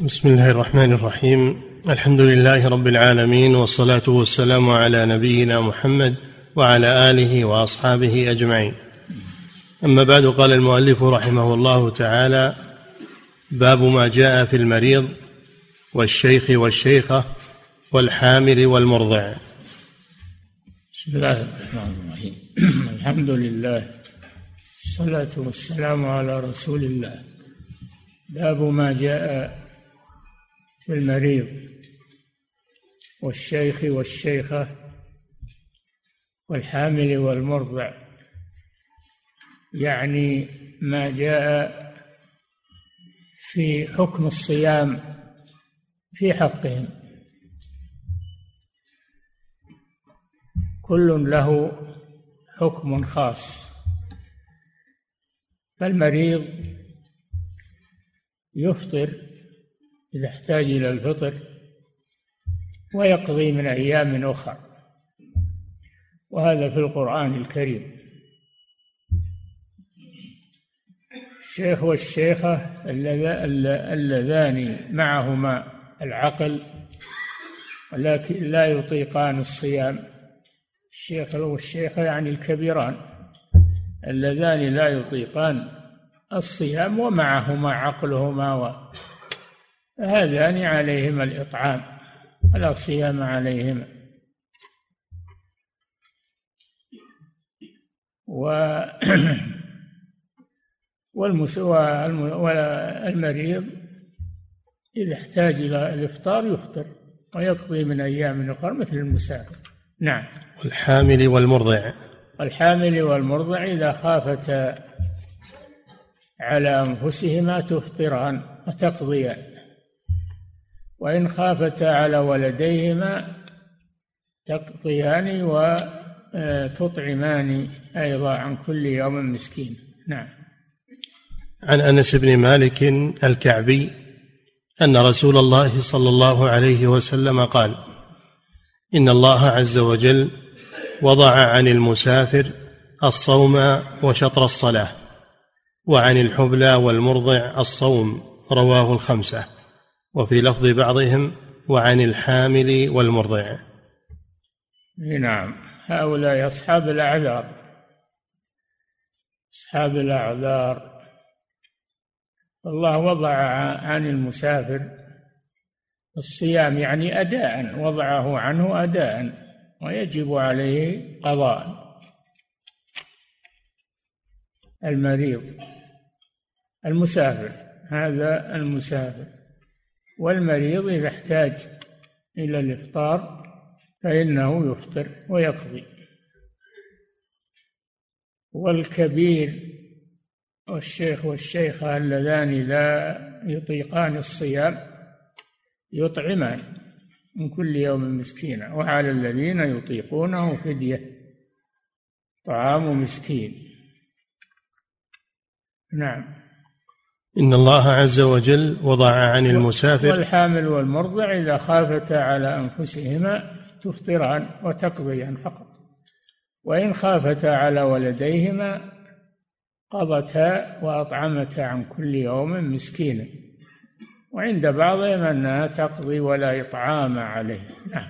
بسم الله الرحمن الرحيم. الحمد لله رب العالمين والصلاة والسلام على نبينا محمد وعلى آله وأصحابه أجمعين. أما بعد قال المؤلف رحمه الله تعالى باب ما جاء في المريض والشيخ والشيخة والحامل والمرضع. بسم الله الرحمن الرحيم. الحمد لله الصلاة والسلام على رسول الله. باب ما جاء المريض والشيخ والشيخة والحامل والمرضع. يعني ما جاء في حكم الصيام في حقهم. كل له حكم خاص. فالمريض يفطر إذا احتاج إلى الفطر ويقضي من أيام أخرى وهذا في القرآن الكريم. الشيخ والشيخة اللذان معهما العقل ولكن لا يطيقان الصيام. الشيخ والشيخة يعني الكبيران. اللذان لا يطيقان الصيام ومعهما عقلهما و هذان عليهما الإطعام ولا صيام عليهما. و والمريض إذا احتاج إلى الإفطار يفطر ويقضي من أيام أخرى مثل المسافر نعم. والحامل والمرضع. الحامل والمرضع إذا خافتا على أنفسهما تفطران وتقضيان. وإن خافتا على ولديهما تقضيان وتطعمان أيضا عن كل يوم مسكين. نعم. عن أنس بن مالك الكعبي أن رسول الله صلى الله عليه وسلم قال إن الله عز وجل وضع عن المسافر الصوم وشطر الصلاة وعن الحبلى والمرضع الصوم رواه الخمسة. وفي لفظ بعضهم وعن الحامل والمرضع. نعم. هؤلاء أصحاب الأعذار. أصحاب الأعذار. الله وضع عن المسافر الصيام يعني أداء وضعه عنه أداء ويجب عليه قضاء. المريض. المسافر. هذا المسافر. والمريض إذا احتاج إلى الإفطار فإنه يفطر ويقضي. والكبير والشيخ والشيخة اللذان لا يطيقان الصيام يطعمان من كل يوم مسكينا وعلى الذين يطيقونه فدية طعام مسكين. نعم. إن الله عز وجل وضع عن المسافر والحامل والمرضع إذا خافتا على أنفسهما تفطران وتقضيان فقط. وإن خافتا على ولديهما قضتا وأطعمتا عن كل يوم مسكينا وعند بعضهم أنها تقضي ولا إطعام عليه. نعم.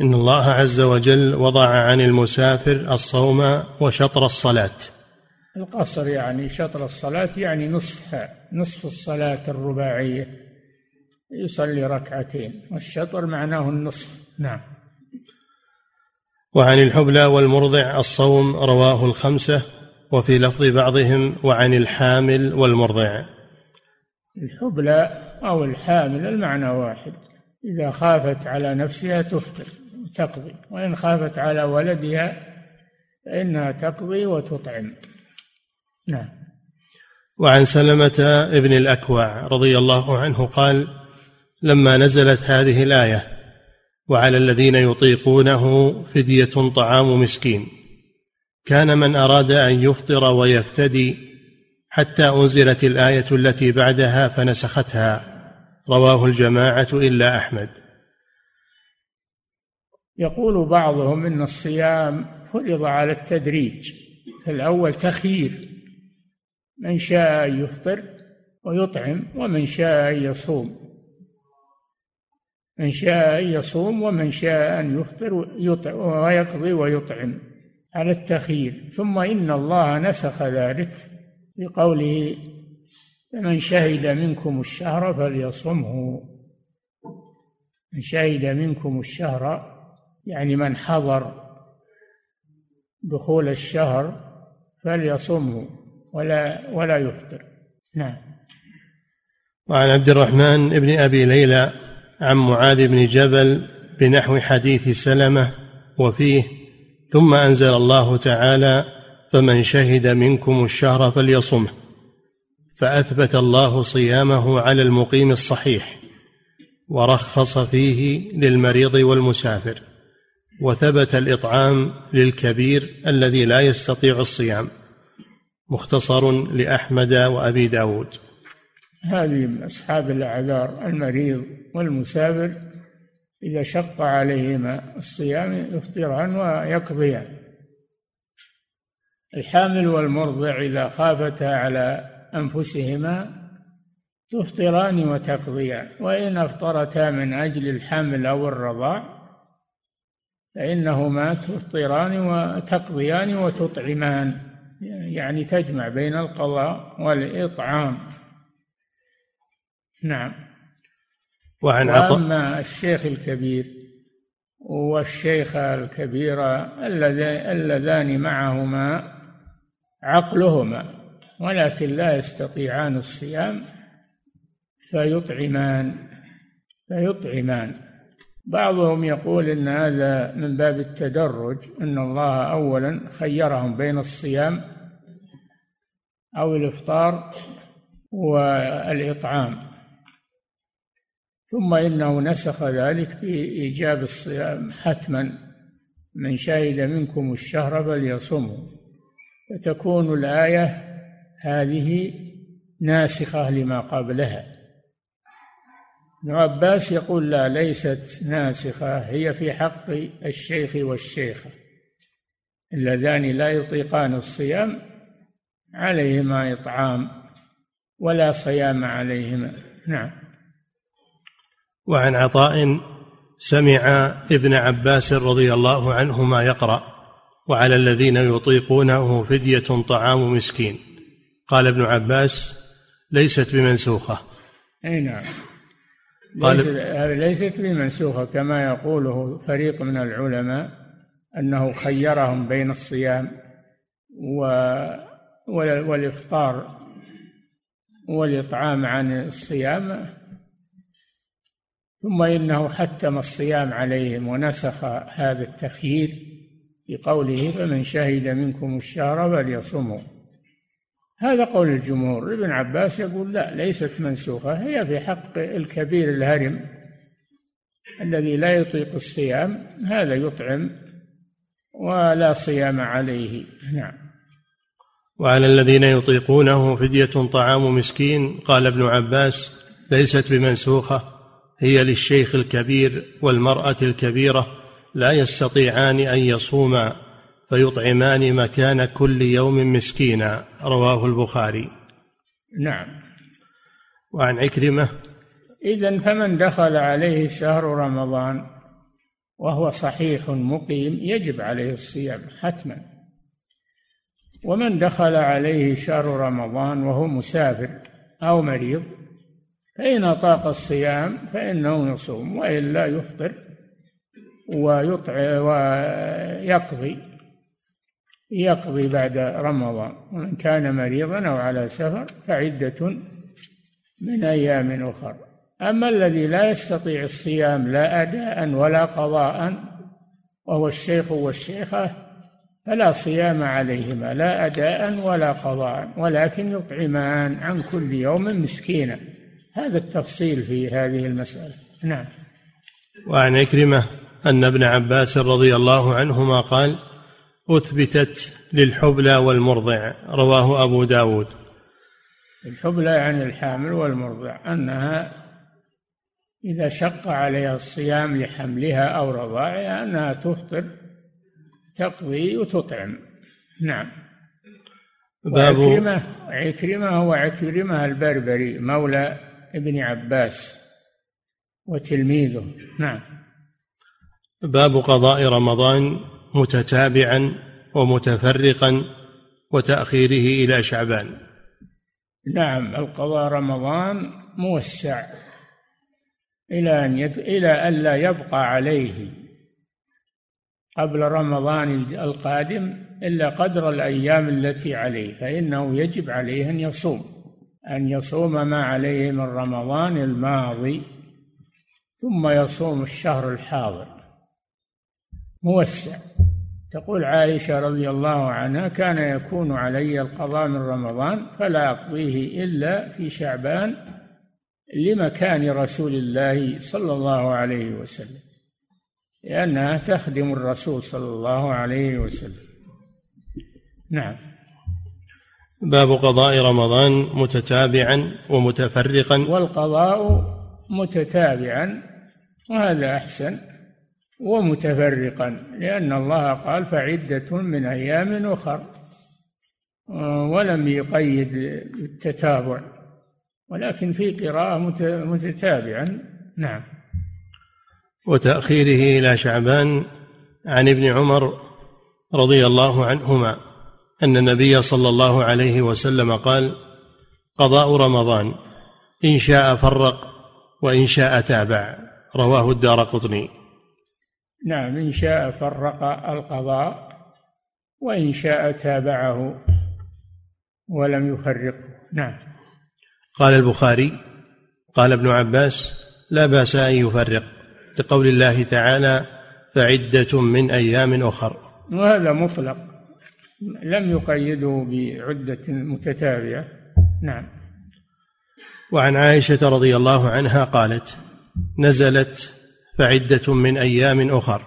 إن الله عز وجل وضع عن المسافر الصوم وشطر الصلاة. القصر يعني شطر الصلاة يعني نصفها نصف الصلاة الرباعية يصلي ركعتين والشطر معناه النصف. نعم. وعن الحبلى والمرضع الصوم رواه الخمسة وفي لفظ بعضهم وعن الحامل والمرضع. الحبلى أو الحامل المعنى واحد. إذا خافت على نفسها تفطر تقضي. وإن خافت على ولدها فإنها تقضي وتطعم. نعم. وعن سلمة ابن الأكوع رضي الله عنه قال لما نزلت هذه الآية وعلى الذين يطيقونه فدية طعام مسكين كان من أراد أن يفطر ويفتدي حتى أنزلت الآية التي بعدها فنسختها رواه الجماعة إلا أحمد. يقول بعضهم إن الصيام فرض على التدريج في الأول تخيير. من شاء أن يفطر ويطعم ومن شاء أن يصوم. من شاء أن يصوم ومن شاء أن يفطر ويقضي ويطعم. على التخيير. ثم إن الله نسخ ذلك بقوله فمن شهد منكم الشهر فليصمه من شهد منكم الشهر يعني من حضر دخول الشهر فليصمه ولا ولا يفطر. نعم. وعن عبد الرحمن بن أبي ليلى عن معاذ بن جبل بنحو حديث سلمة وفيه ثم أنزل الله تعالى فمن شهد منكم الشهر فليصمه فأثبت الله صيامه على المقيم الصحيح ورخص فيه للمريض والمسافر وثبت الإطعام للكبير الذي لا يستطيع الصيام. مختصر لأحمد وأبي داود. هذه من أصحاب الأعذار المريض والمسافر. إذا شق عليهما الصيام يفطران ويقضيان. الحامل والمرضع إذا خافتا على أنفسهما تفطران وتقضيان. وإن أفطرتا من أجل الحمل أو الرضاع فإنهما تفطران وتقضيان وتطعمان. يعني تجمع بين القضاء والإطعام. نعم. وعن عطاء وأما الشيخ الكبير والشيخة الكبيرة اللذان معهما عقلهما ولكن لا يستطيعان الصيام فيطعمان فيطعمان. بعضهم يقول إن هذا من باب التدرج إن الله اولا خيرهم بين الصيام أو الإفطار والإطعام ثم إنه نسخ ذلك بإيجاب الصيام حتما من شهد منكم الشهر فليصمه فتكون الآية هذه ناسخة لما قبلها. ابن عباس يقول لا ليست ناسخة هي في حق الشيخ والشيخة. اللذان لا يطيقان الصيام عليهما إطعام ولا صيام عليهما. نعم. وعن عطاء سمع ابن عباس رضي الله عنهما يقرأ وعلى الذين يطيقونه فدية طعام مسكين. قال ابن عباس ليست بمنسوخة. أي نعم. قال ليست بمنسوخة كما يقوله فريق من العلماء أنه خيرهم بين الصيام والإفطار والإطعام عن الصيام ثم إنه حتم الصيام عليهم ونسخ هذا التخيير بقوله فمن شهد منكم الشهر فليصمه هذا قول الجمهور. ابن عباس يقول لا ليست منسوخة. هي في حق الكبير الهرم الذي لا يطيق الصيام هذا يطعم ولا صيام عليه. نعم. وعلى الذين يطيقونه فدية طعام مسكين قال ابن عباس ليست بمنسوخة هي للشيخ الكبير والمرأة الكبيرة لا يستطيعان أن يصوما. فيطعمان مكان كل يوم مسكينا رواه البخاري. نعم. وعن عكرمة؟ إذا فمن دخل عليه شهر رمضان وهو صحيح مقيم يجب عليه الصيام حتما. ومن دخل عليه شهر رمضان وهو مسافر أو مريض فإن طاق الصيام فإنه يصوم وإلا يفطر ويطعم ويقضي يقضي بعد رمضان ومن كان مريضا أو على سفر فعدة من أيام أخر. أما الذي لا يستطيع الصيام لا أداء ولا قضاء وهو الشيخ والشيخة فلا صيام عليهما لا أداء ولا قضاء ولكن يطعمان عن كل يوم مسكينا. هذا التفصيل في هذه المسألة. نعم. وعن عكرمة أن ابن عباس رضي الله عنهما قال أثبتت للحبلى والمرضع رواه أبو داود. الحبلى يعني الحامل والمرضع أنها إذا شق عليها الصيام لحملها أو رضاعها أنها تفطر تقضي وتطعم. نعم. باب عكرمة عكرمة هو عكرمة البربري مولى ابن عباس وتلميذه. نعم. باب قضاء رمضان متتابعا ومتفرقا وتأخيره إلى شعبان. نعم القضاء رمضان موسع إلى أن يد... إلى أن لا يبقى عليه قبل رمضان القادم إلا قدر الأيام التي عليه فإنه يجب عليه أن يصوم أن يصوم ما عليه من رمضان الماضي ثم يصوم الشهر الحاضر. موسع. تقول عائشة رضي الله عنها كان يكون علي القضاء من رمضان فلا أقضيه إلا في شعبان لمكان رسول الله صلى الله عليه وسلم. لأنها تخدم الرسول صلى الله عليه وسلم. نعم. باب قضاء رمضان متتابعا ومتفرقا. والقضاء متتابعا وهذا أحسن. ومتفرقا لأن الله قال فعدة من أيام أخر ولم يقيد التتابع ولكن في قراءة متتابعا. نعم. وتأخيره إلى شعبان عن ابن عمر رضي الله عنهما أن النبي صلى الله عليه وسلم قال قضاء رمضان إن شاء فرق وإن شاء تابع. رواه الدار قطني. نعم إن شاء فرق القضاء وإن شاء تابعه ولم يفرقه نعم. قال البخاري قال ابن عباس لا بأس أن يفرق. لقول الله تعالى فعدة من أيام أخر. وهذا مطلق. لم يقيده بعدة متتابعة. نعم. وعن عائشة رضي الله عنها قالت نزلت فعدة من أيام أخر.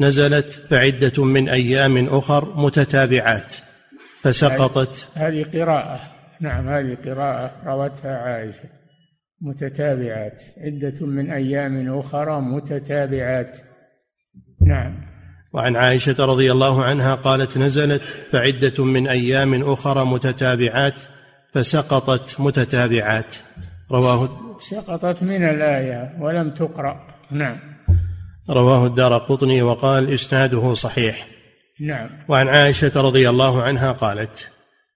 نزلت فعدة من أيام أخر متتابعات. فسقطت. هذه قراءة. نعم هذه قراءة روتها عائشة. متتابعات. عدة من أيام أخرى متتابعات. نعم. وعن عائشة رضي الله عنها قالت نزلت فعدة من أيام أخرى متتابعات فسقطت متتابعات. رواه سقطت من الآية ولم تقرأ. نعم. رواه الدار قطني وقال إسناده صحيح. نعم. وعن عائشة رضي الله عنها قالت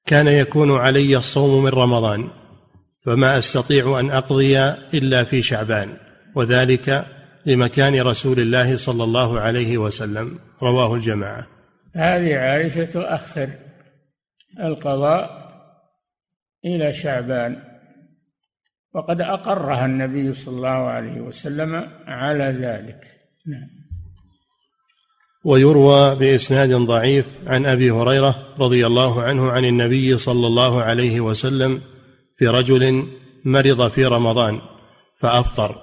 كان يكون علي الصوم من رمضان فما أستطيع أن أقضي إلا في شعبان وذلك لمكان رسول الله صلى الله عليه وسلم. رواه الجماعة. هذه عائشة تؤخر القضاء إلى شعبان. وقد أقرها النبي صلى الله عليه وسلم على ذلك. نعم. ويروى بإسناد ضعيف عن أبي هريرة رضي الله عنه عن النبي صلى الله عليه وسلم في رجل مرض في رمضان فأفطر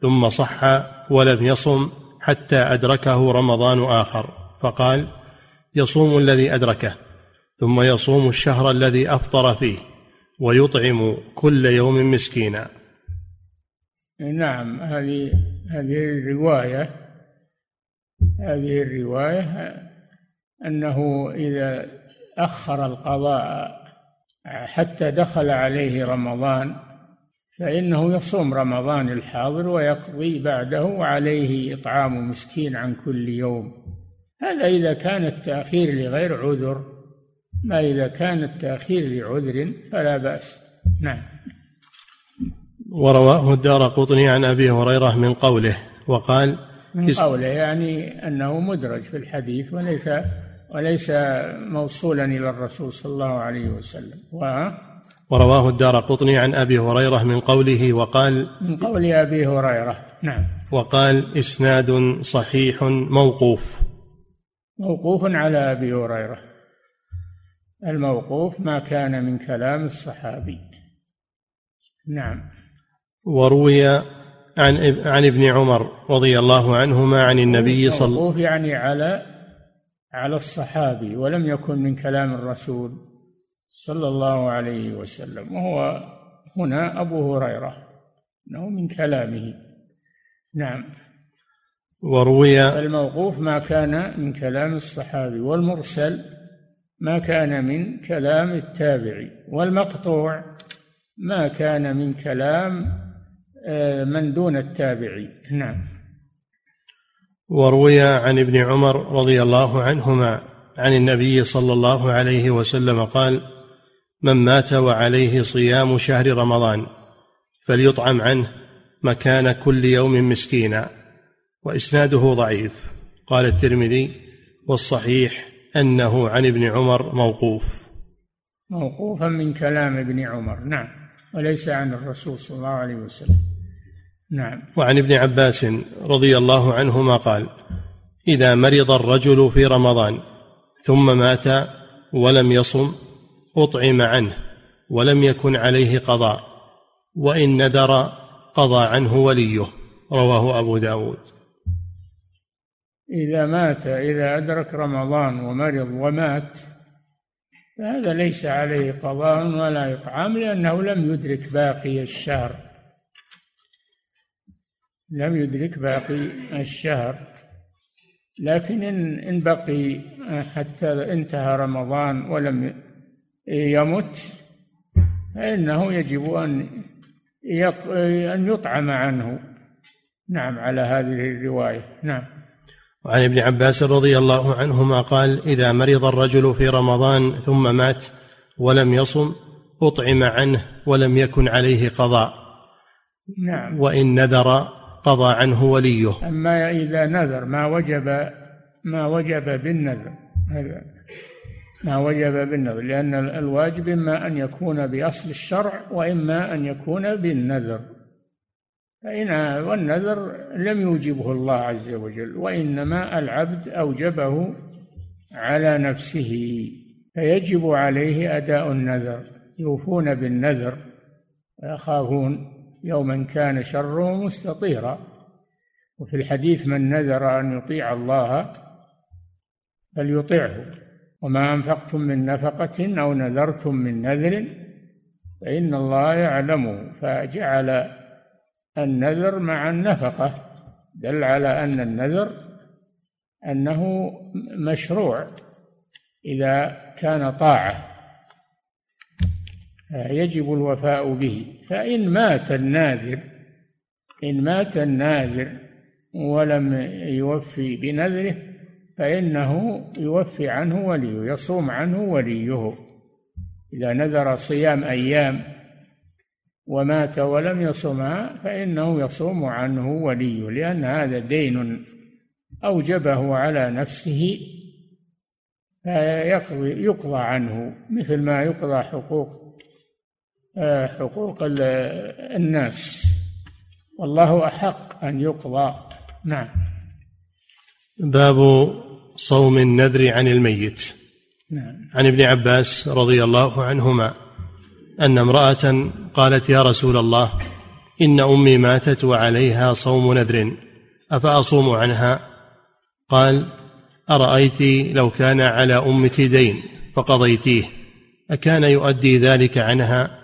ثم صح ولم يصم حتى أدركه رمضان آخر فقال يصوم الذي أدركه ثم يصوم الشهر الذي أفطر فيه. ويطعم كل يوم مسكينا. نعم هذه هذه الرواية هذه الرواية أنه إذا أخر القضاء حتى دخل عليه رمضان فإنه يصوم رمضان الحاضر ويقضي بعده وعليه إطعام مسكين عن كل يوم. هذا إذا كان التأخير لغير عذر ما إذا كان التأخير لعذر فلا بأس. نعم. ورواه الدار قطني عن أبي هريرة من قوله وقال من قوله يعني أنه مدرج في الحديث وليس وليس موصولا إلى الرسول صلى الله عليه وسلم. و ورواه الدار قطني عن أبي هريرة من قوله وقال من قول أبي هريرة. نعم. وقال إسناد صحيح موقوف. موقوف على أبي هريرة. الموقوف ما كان من كلام الصحابي. نعم. وروي عن عن ابن عمر رضي الله عنهما عن النبي صلى الله عليه وسلم يعني على على الصحابي ولم يكن من كلام الرسول صلى الله عليه وسلم. وهو هنا أبو هريرة أنه من كلامه. نعم. وروي الموقوف ما كان من كلام الصحابي والمرسل ما كان من كلام التابعي والمقطوع ما كان من كلام آه، من دون التابعي. نعم. وروي عن ابن عمر رضي الله عنهما عن النبي صلى الله عليه وسلم قال من مات وعليه صيام شهر رمضان فليطعم عنه مكان كل يوم مسكينا وإسناده ضعيف. قال الترمذي والصحيح أنه عن ابن عمر موقوف. موقوفا من كلام ابن عمر. نعم. وليس عن الرسول صلى الله عليه وسلم. نعم. وعن ابن عباس رضي الله عنهما قال إذا مرض الرجل في رمضان ثم مات ولم يصم أطعم عنه ولم يكن عليه قضاء وإن نذر قضى عنه وليه. رواه أبو داود. إذا مات إذا أدرك رمضان ومرض ومات فهذا ليس عليه قضاء ولا إطعام لأنه لم يدرك باقي الشهر. لم يدرك باقي الشهر. لكن إن إن بقي حتى انتهى رمضان ولم يمت فإنه يجب أن أن يطعم عنه. نعم على هذه الرواية. نعم. وعن ابن عباس رضي الله عنهما قال إذا مرض الرجل في رمضان ثم مات ولم يصم أطعم عنه ولم يكن عليه قضاء. نعم. وإن نذر قضى عنه وليه. أما إذا نذر ما وجب ما وجب بالنذر. هذا ما وجب بالنذر لأن الواجب إما أن يكون بأصل الشرع وإما أن يكون بالنذر. فإن والنذر لم يوجبه الله عز وجل وإنما العبد أوجبه على نفسه فيجب عليه أداء النذر. يوفون بالنذر ويخافون يوما كان شره مستطيرا. وفي الحديث من نذر أن يطيع الله فليطعه. وما أنفقتم من نفقة أو نذرتم من نذر فإن الله يعلمه فجعل النذر مع النفقة دل على أن النذر أنه مشروع إذا كان طاعة. يجب الوفاء به. فإن مات الناذر إن مات الناذر ولم يوفي بنذره فإنه يوفي عنه وليه يصوم عنه وليه. إذا نذر صيام أيام ومات ولم يصمها فإنه يصوم عنه وليه لأن هذا دين أوجبه على نفسه فيقضي يقضى عنه مثل ما يقضى حقوق حقوق الناس. والله أحق أن يقضى. نعم. باب صوم النذر عن الميت. نعم. عن ابن عباس رضي الله عنهما. أن امرأة قالت يا رسول الله إن أمي ماتت وعليها صوم نذر أفأصوم عنها؟ قال أرأيت لو كان على أمك دين فقضيتيه أكان يؤدي ذلك عنها؟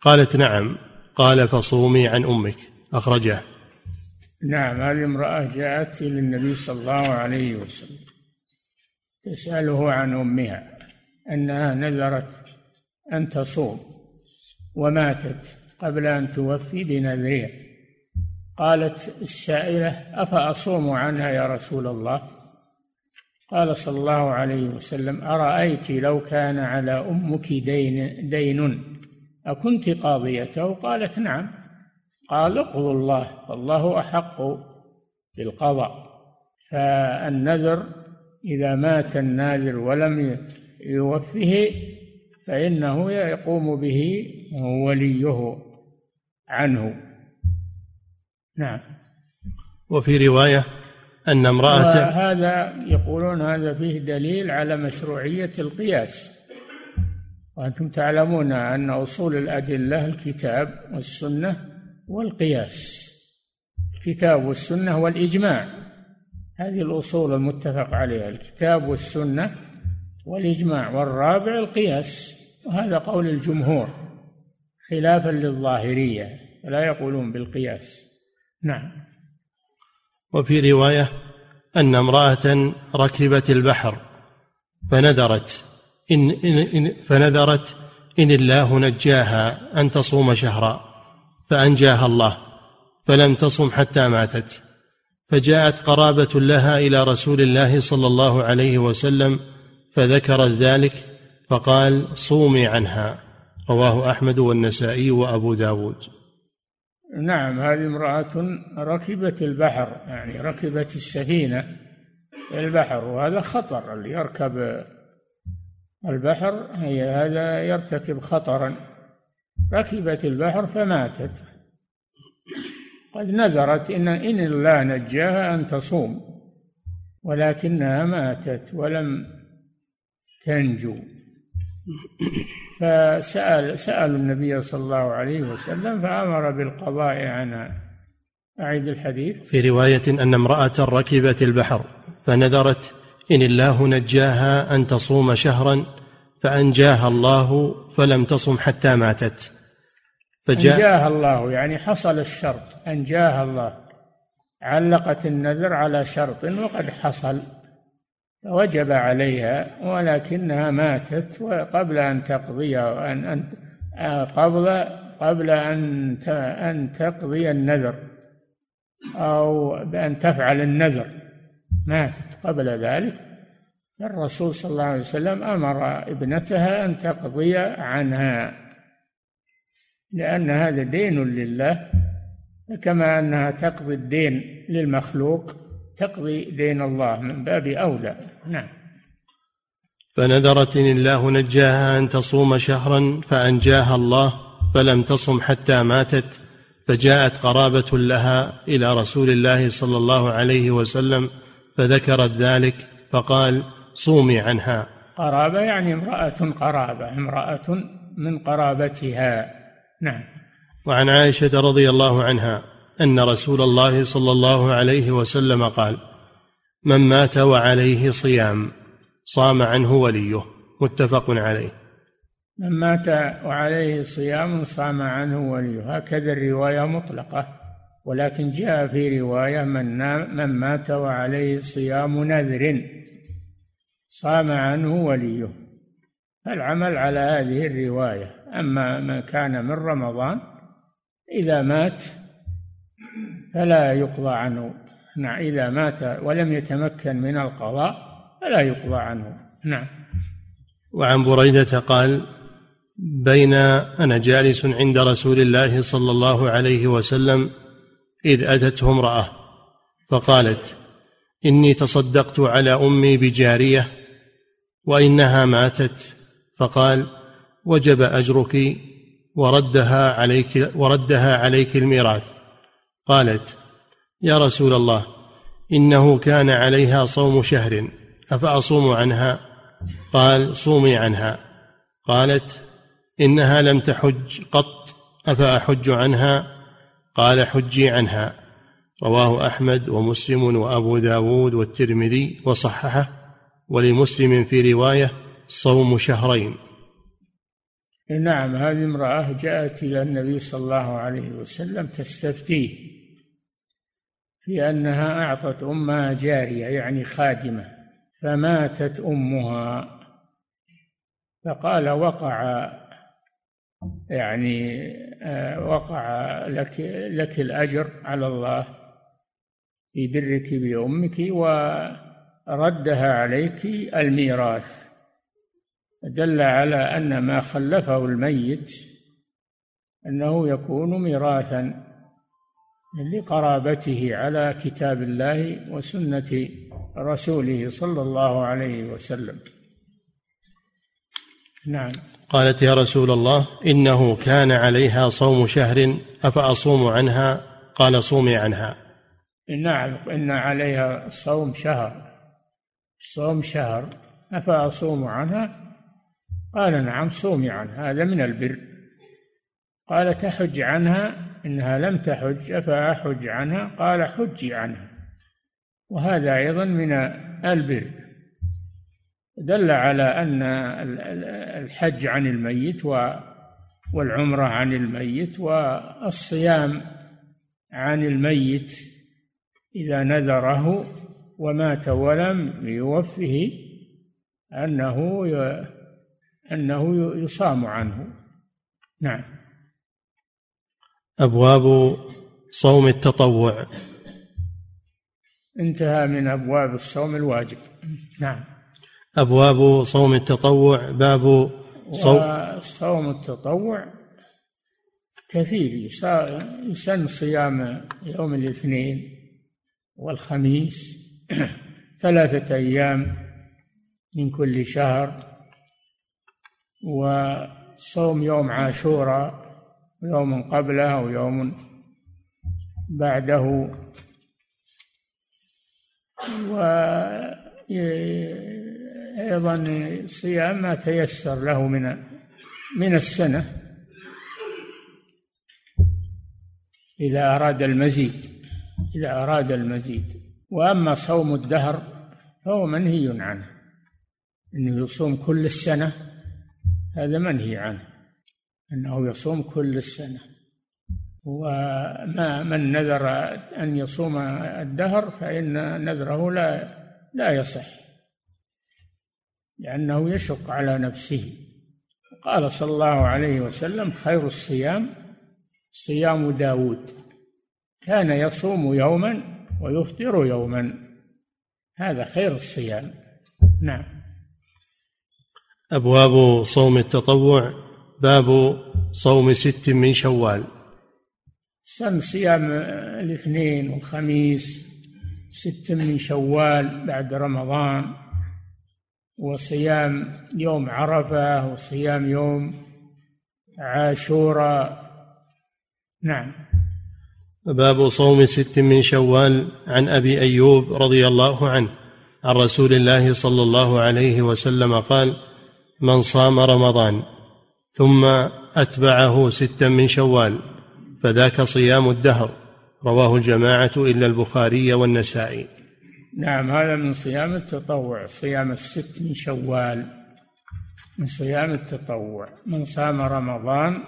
قالت نعم قال فصومي عن أمك. أخرجه. نعم هذه امرأة جاءت إلى النبي صلى الله عليه وسلم تسأله عن أمها أنها نذرت أن تصوم. وماتت قبل أن توفي بنذرها قالت السائلة أفأصوم عنها يا رسول الله؟ قال صلى الله عليه وسلم أرأيت لو كان على أمك دين دين؟ أكنت قاضيته؟ قالت نعم. قال اقضوا الله فالله أحق بالقضاء. فالنذر إذا مات الناذر ولم يوفه فإنه يقوم به وليه عنه. نعم. وفي رواية أن امرأة هذا يقولون هذا فيه دليل على مشروعية القياس. وأنتم تعلمون أن أصول الأدلة الكتاب والسنة والقياس. الكتاب والسنة والإجماع. هذه الأصول المتفق عليها. الكتاب والسنة والإجماع والرابع القياس. وهذا قول الجمهور. خلافا للظاهرية لا يقولون بالقياس. نعم. وفي رواية أن امرأة ركبت البحر فنذرت إن, إن, إن فنذرت إن الله نجاها أن تصوم شهرا فأنجاها الله فلم تصم حتى ماتت. فجاءت قرابة لها إلى رسول الله صلى الله عليه وسلم فذكرت ذلك فقال صومي عنها. رواه أحمد والنسائي وأبو داود. نعم هذه امرأة ركبت البحر يعني ركبت السفينة البحر وهذا خطر اللي يركب البحر هي هذا يرتكب خطرا. ركبت البحر فماتت. قد نذرت إن إن الله نجاها أن تصوم ولكنها ماتت ولم تنجو. فسأل سألوا النبي صلى الله عليه وسلم فأمر بالقضاء عنها أعيد الحديث. في رواية أن امرأة ركبت البحر فنذرت إن الله نجاها أن تصوم شهرا فأنجاها الله فلم تصم حتى ماتت. فجاء أنجاها الله يعني حصل الشرط أنجاها الله. علقت النذر على شرط وقد حصل. فوجب عليها ولكنها ماتت قبل أن تقضي أن أن قبل قبل أن أن تقضي النذر أو بأن تفعل النذر. ماتت قبل ذلك. الرسول صلى الله عليه وسلم أمر ابنتها أن تقضي عنها لأن هذا دين لله. كما أنها تقضي الدين للمخلوق تقضي دين الله من باب أولى. نعم. فنذرت إن الله نجاها أن تصوم شهرا فأنجاها الله فلم تصم حتى ماتت فجاءت قرابة لها إلى رسول الله صلى الله عليه وسلم فذكرت ذلك فقال صومي عنها. قرابة يعني امرأة قرابة امرأة من قرابتها. نعم. وعن عائشة رضي الله عنها أن رسول الله صلى الله عليه وسلم قال من مات وعليه صيام صام عنه وليه. متفق عليه. من مات وعليه صيام صام عنه وليه. هكذا الرواية مطلقة ولكن جاء في رواية من, من مات وعليه صيام نذر صام عنه وليه. العمل على هذه الرواية. أما من كان من رمضان إذا مات فلا يقضى عنه. نعم إذا مات ولم يتمكن من القضاء فلا يقضى عنه. نعم. وعن بريدة قال بين أنا جالس عند رسول الله صلى الله عليه وسلم إذ أتته امرأة فقالت إني تصدقت على أمي بجارية وإنها ماتت. فقال وجب أجرك وردها عليك وردها عليك الميراث. قالت يا رسول الله إنه كان عليها صوم شهر أفأصوم عنها؟ قال صومي عنها. قالت إنها لم تحج قط أفأحج عنها؟ قال حجي عنها. رواه أحمد ومسلم وأبو داود والترمذي وصححه ولمسلم في رواية صوم شهرين. نعم هذه امرأة جاءت إلى النبي صلى الله عليه وسلم تستفتيه. في أنها أعطت أمها جارية يعني خادمة فماتت أمها. فقال وقع يعني آه، وقع لك لك الأجر على الله في برك بأمك وردها عليك الميراث. دل على أن ما خلفه الميت أنه يكون ميراثا. لقرابته على كتاب الله وسنة رسوله صلى الله عليه وسلم. نعم. قالت يا رسول الله إنه كان عليها صوم شهر أفأصوم عنها؟ قال صومي عنها. نعم إن عليها صوم شهر. صوم شهر أفأصوم عنها؟ قال نعم صومي عنها. هذا من البر. قال تحج عنها إنها لم تحج أفأحج عنها؟ قال حجي عنها. وهذا أيضا من البر. دل على أن الحج عن الميت والعمرة عن الميت والصيام عن الميت إذا نذره ومات ولم يوفه أنه أنه يصام عنه. نعم. أبواب صوم التطوع. انتهى من أبواب الصوم الواجب. نعم. أبواب صوم التطوع باب صوم صوم التطوع كثير. يسن صيام يوم الاثنين والخميس ثلاثة أيام من كل شهر وصوم يوم عاشوراء ويوم قبله أو يوم بعده. وأيضا صيام ما تيسر له من من السنة. إذا أراد المزيد إذا أراد المزيد. وأما صوم الدهر فهو منهي عنه. أنه يصوم كل السنة هذا منهي عنه. أنه يصوم كل السنة. وما من نذر أن يصوم الدهر فإن نذره لا لا يصح لأنه يشق على نفسه. قال صلى الله عليه وسلم خير الصيام صيام داود. كان يصوم يوما ويفطر يوما. هذا خير الصيام. نعم. أبواب صوم التطوع. باب صوم ست من شوال. سم صيام الاثنين والخميس ست من شوال بعد رمضان وصيام يوم عرفة وصيام يوم عاشوراء نعم. باب صوم ست من شوال عن أبي أيوب رضي الله عنه. عن رسول الله صلى الله عليه وسلم قال من صام رمضان ثم أتبعه ستا من شوال فذاك صيام الدهر. رواه الجماعة إلا البخاري والنسائي. نعم هذا من صيام التطوع صيام الست من شوال. من صيام التطوع من صام رمضان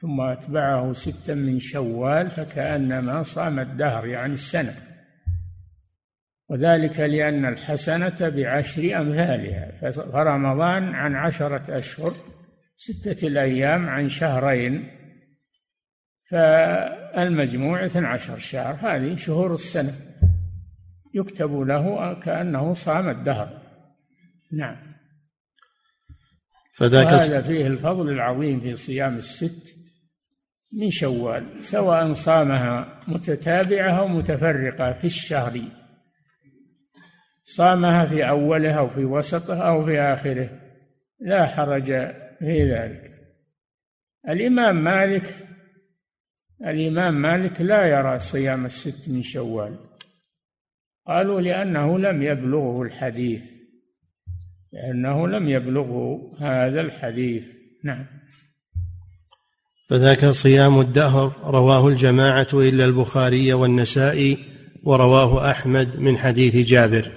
ثم أتبعه ستا من شوال فكأنما صام الدهر يعني السنة. وذلك لأن الحسنة بعشر أمثالها فرمضان عن عشرة أشهر. ستة الأيام عن شهرين فالمجموع اثنى عشر شهر هذه شهور السنة. يكتب له كأنه صام الدهر. نعم. فذاك هذا فيه الفضل العظيم في صيام الست من شوال سواء صامها متتابعة أو متفرقة في الشهر. صامها في أوله أو في وسطه أو في آخره. لا حرج في ذلك. الإمام مالك الإمام مالك لا يرى صيام الست من شوال. قالوا لأنه لم يبلغه الحديث لأنه لم يبلغه هذا الحديث. نعم. فذاك صيام الدهر رواه الجماعة إلا البخاري والنسائي ورواه أحمد من حديث جابر.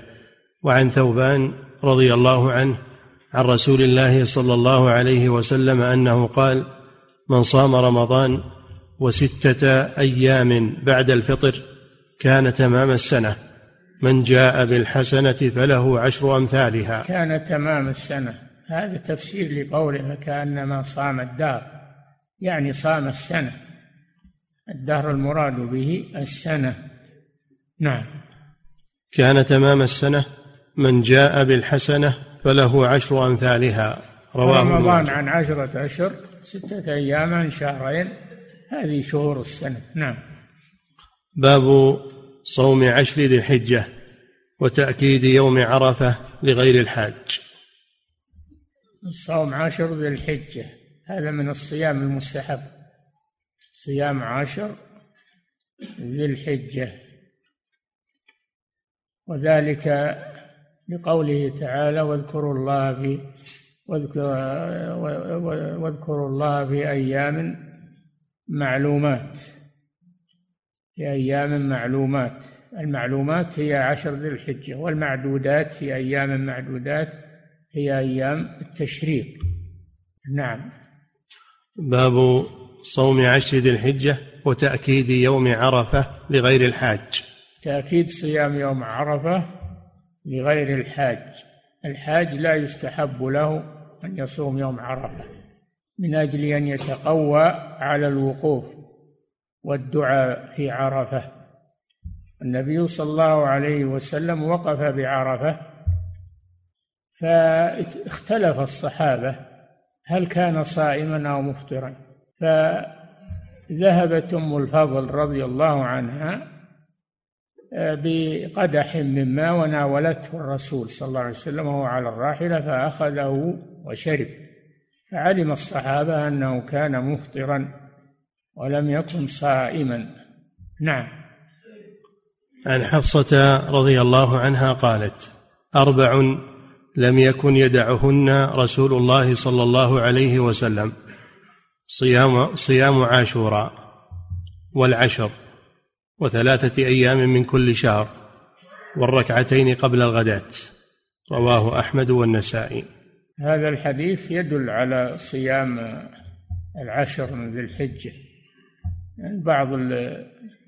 وعن ثوبان رضي الله عنه عن رسول الله صلى الله عليه وسلم أنه قال من صام رمضان وستة أيام بعد الفطر كان تمام السنة من جاء بالحسنة فله عشر أمثالها. كان تمام السنة. هذا تفسير لقوله كأنما صام الدار. يعني صام السنة. الدهر المراد به السنة. نعم. كان تمام السنة من جاء بالحسنة فله عشر أمثالها. رواه رمضان عن عشرة أشهر ستة أيام عن شهرين. هذه شهور السنة. نعم. باب صوم عشر ذي الحجة وتأكيد يوم عرفة لغير الحاج. صوم عشر ذي الحجة. هذا من الصيام المستحب. صيام عشر ذي الحجة. وذلك لقوله تعالى واذكروا الله في واذكروا الله في أيام معلومات. في أيام معلومات. المعلومات هي عشر ذي الحجة والمعدودات في أيام معدودات هي أيام التشريق. نعم. باب صوم عشر ذي الحجة وتأكيد يوم عرفة لغير الحاج. تأكيد صيام يوم عرفة لغير الحاج. الحاج لا يستحب له أن يصوم يوم عرفة من أجل أن يتقوى على الوقوف والدعاء في عرفة. النبي صلى الله عليه وسلم وقف بعرفة فاختلف الصحابة هل كان صائما أو مفطرا. فذهبت أم الفضل رضي الله عنها بقدح من ماء وناولته الرسول صلى الله عليه وسلم وهو على الراحلة فأخذه وشرب. فعلم الصحابة أنه كان مفطرا ولم يكن صائما. نعم. عن حفصة رضي الله عنها قالت أربع لم يكن يدعهن رسول الله صلى الله عليه وسلم. صيام صيام عاشوراء والعشر. وثلاثة أيام من كل شهر والركعتين قبل الغداة. رواه أحمد والنسائي. هذا الحديث يدل على صيام العشر من ذي الحجة. يعني بعض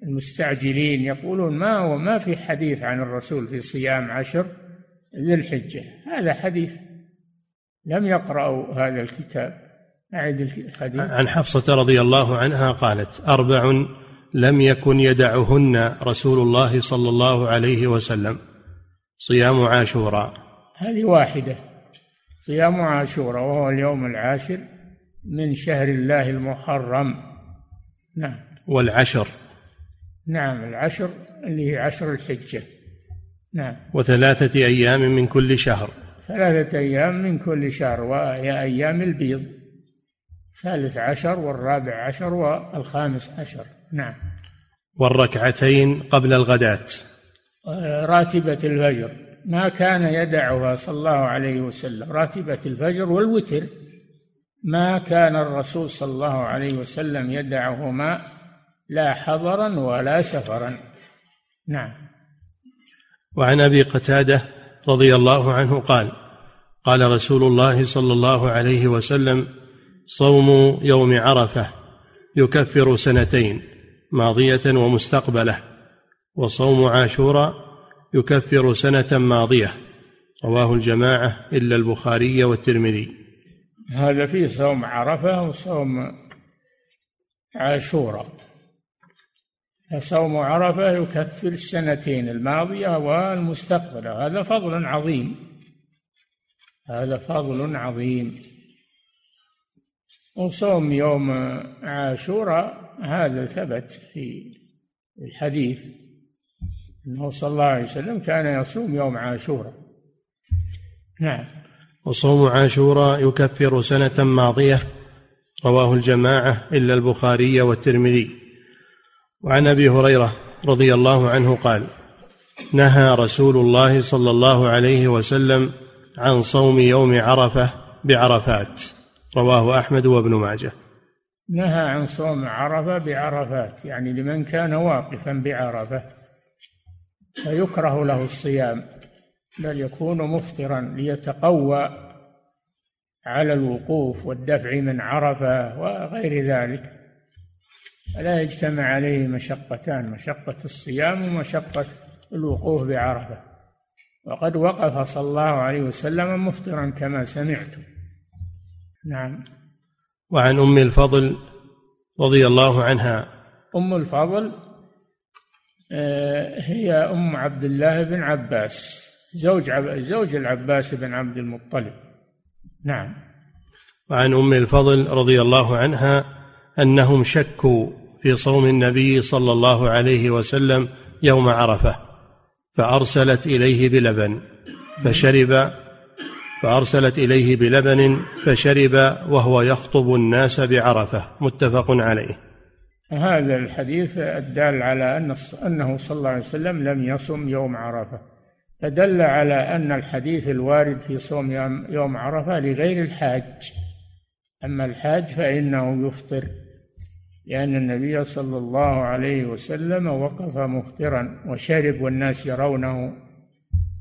المستعجلين يقولون ما هو ما في حديث عن الرسول في صيام عشر ذي الحجة. هذا حديث. لم يقرأوا هذا الكتاب. أعد الحديث. عن حفصة رضي الله عنها قالت أربع لم يكن يدعهن رسول الله صلى الله عليه وسلم. صيام عاشوراء. هذه واحدة. صيام عاشوراء وهو اليوم العاشر من شهر الله المحرم. نعم. والعشر. نعم العشر اللي هي عشر الحجة. نعم. وثلاثة أيام من كل شهر. ثلاثة أيام من كل شهر وهي أيام البيض. ثالث عشر والرابع عشر والخامس عشر. نعم. والركعتين قبل الغداة. راتبة الفجر. ما كان يدعها صلى الله عليه وسلم. راتبة الفجر والوتر. ما كان الرسول صلى الله عليه وسلم يدعهما لا حضرا ولا سفرا. نعم. وعن أبي قتادة رضي الله عنه قال قال رسول الله صلى الله عليه وسلم صوم يوم عرفة يكفر سنتين. ماضية ومستقبلة وصوم عاشوراء يكفر سنة ماضية. رواه الجماعة إلا البخاري والترمذي. هذا فيه صوم عرفة وصوم عاشوراء فصوم عرفة يكفر السنتين الماضية والمستقبلة. هذا فضل عظيم. هذا فضل عظيم. وصوم يوم عاشوراء هذا ثبت في الحديث أنه صلى الله عليه وسلم كان يصوم يوم عاشوراء. نعم. وصوم عاشوراء يكفر سنة ماضية رواه الجماعة إلا البخاري والترمذي. وعن أبي هريرة رضي الله عنه قال نهى رسول الله صلى الله عليه وسلم عن صوم يوم عرفة بعرفات رواه أحمد وابن ماجه. نهى عن صوم عرفة بعرفات يعني لمن كان واقفا بعرفة فيكره له الصيام بل يكون مفطرا ليتقوى على الوقوف والدفع من عرفة وغير ذلك. لا يجتمع عليه مشقتان مشقة الصيام ومشقة الوقوف بعرفة. وقد وقف صلى الله عليه وسلم مفطرا كما سمعتم. نعم. وعن أم الفضل رضي الله عنها. أم الفضل آه، هي أم عبد الله بن عباس زوج زوج العباس بن عبد المطلب. نعم. وعن أم الفضل رضي الله عنها أنهم شكوا في صوم النبي صلى الله عليه وسلم يوم عرفة فأرسلت إليه بلبن فشرب فأرسلت إليه بلبن فشرب وهو يخطب الناس بعرفة متفق عليه. هذا الحديث الدال على أن أنه صلى الله عليه وسلم لم يصم يوم عرفة. فدل على أن الحديث الوارد في صوم يوم عرفة لغير الحاج. أما الحاج فإنه يفطر لأن النبي صلى الله عليه وسلم وقف مفطرا وشرب والناس يرونه.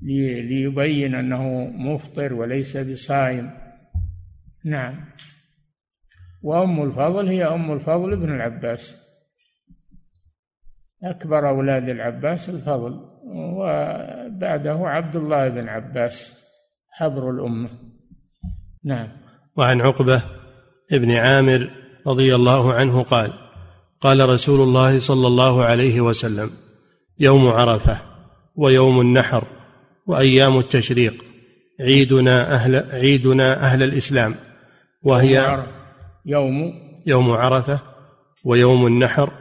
ليبين أنه مفطر وليس بصائم. نعم. وأم الفضل هي أم الفضل بن العباس. أكبر أولاد العباس الفضل وبعده عبد الله بن عباس حبر الأمة. نعم. وعن عقبة بن عامر رضي الله عنه قال قال رسول الله صلى الله عليه وسلم يوم عرفة ويوم النحر وأيام التشريق. عيدنا أهل عيدنا أهل الإسلام. وهي يوم يوم عرفة ويوم النحر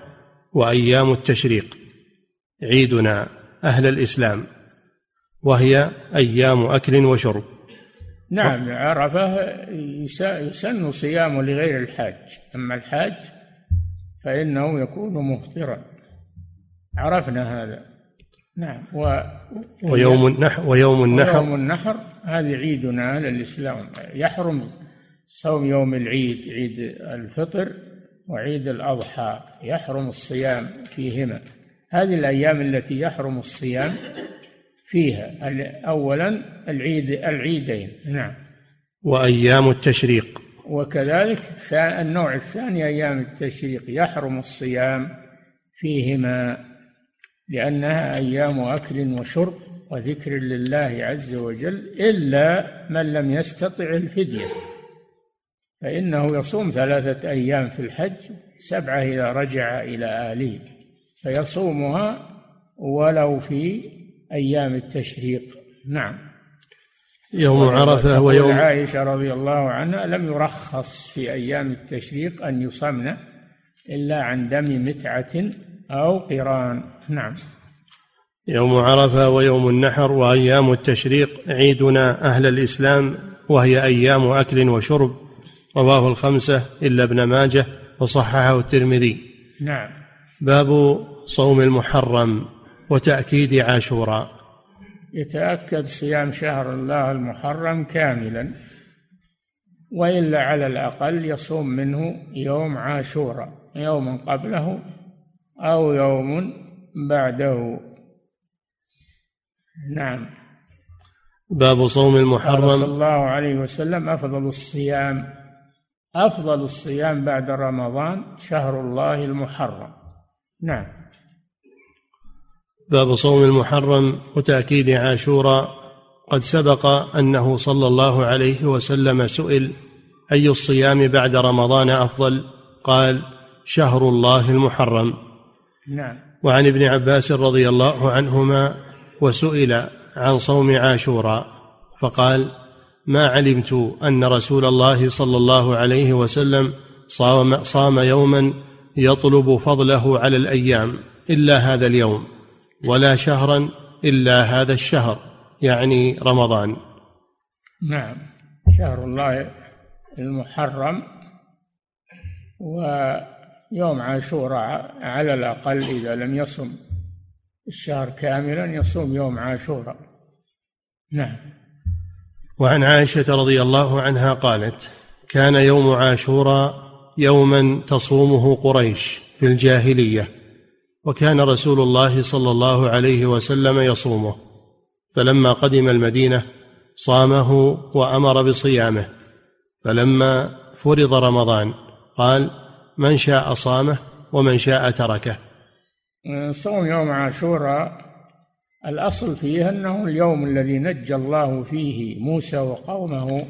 وأيام التشريق. عيدنا أهل الإسلام. وهي أيام أكل وشرب. نعم عرفة يسن صيامه لغير الحاج. أما الحاج فإنه يكون مفطرا. عرفنا هذا. نعم. و ويوم النحر ويوم النحر ويوم النحر. هذه عيدنا أهل الإسلام يحرم صوم يوم العيد عيد الفطر وعيد الأضحى. يحرم الصيام فيهما. هذه الأيام التي يحرم الصيام فيها. أولا العيد العيدين. نعم. وأيام التشريق. وكذلك النوع الثاني أيام التشريق. يحرم الصيام فيهما. لأنها أيام أكل وشرب وذكر لله عز وجل إلا من لم يستطع الفدية. فإنه يصوم ثلاثة أيام في الحج سبعة إذا رجع إلى أهله فيصومها ولو في أيام التشريق. نعم. يوم عرفة ويوم عائشة رضي الله عنها لم يرخص في أيام التشريق أن يصمن إلا عن دم متعة أو قران. نعم. يوم عرفة ويوم النحر وأيام التشريق عيدنا أهل الإسلام وهي أيام أكل وشرب. رواه الخمسة إلا ابن ماجه وصححه الترمذي. نعم. باب صوم المحرم وتأكيد عاشوراء. يتأكد صيام شهر الله المحرم كاملا وإلا على الأقل يصوم منه يوم عاشوراء يوم قبله أو يوم بعده. نعم. باب صوم المحرم. صلى الله عليه وسلم أفضل الصيام أفضل الصيام بعد رمضان شهر الله المحرم. نعم. باب صوم المحرم وتأكيد عاشوراء. قد سبق أنه صلى الله عليه وسلم سئل أي الصيام بعد رمضان أفضل؟ قال شهر الله المحرم. نعم. وعن ابن عباس رضي الله عنهما وسئل عن صوم عاشوراء فقال ما علمت أن رسول الله صلى الله عليه وسلم صام صام يوما يطلب فضله على الأيام إلا هذا اليوم ولا شهرا إلا هذا الشهر يعني رمضان. نعم. شهر الله المحرم ويوم عاشوراء على الأقل إذا لم يصم الشهر كاملا يصوم يوم عاشوراء. نعم. وعن عائشة رضي الله عنها قالت كان يوم عاشوراء يوما تصومه قريش في الجاهلية وكان رسول الله صلى الله عليه وسلم يصومه. فلما قدم المدينة صامه وأمر بصيامه فلما فرض رمضان قال من شاء صامه ومن شاء تركه. صوم يوم عاشوراء الأصل فيه أنه اليوم الذي نجى الله فيه موسى وقومه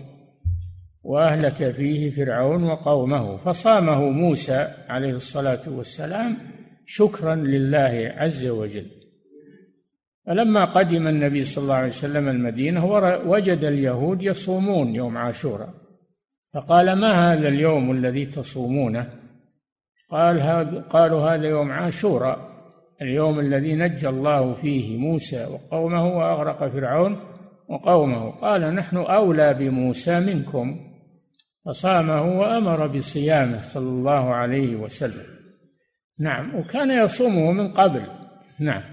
وأهلك فيه فرعون وقومه فصامه موسى عليه الصلاة والسلام شكرا لله عز وجل. فلما قدم النبي صلى الله عليه وسلم المدينة وجد اليهود يصومون يوم عاشوراء فقال ما هذا اليوم الذي تصومونه؟ قال هذا قالوا هذا يوم عاشوراء اليوم الذي نجى الله فيه موسى وقومه وأغرق فرعون وقومه. قال نحن أولى بموسى منكم فصامه وأمر بصيامه صلى الله عليه وسلم. نعم وكان يصومه من قبل. نعم.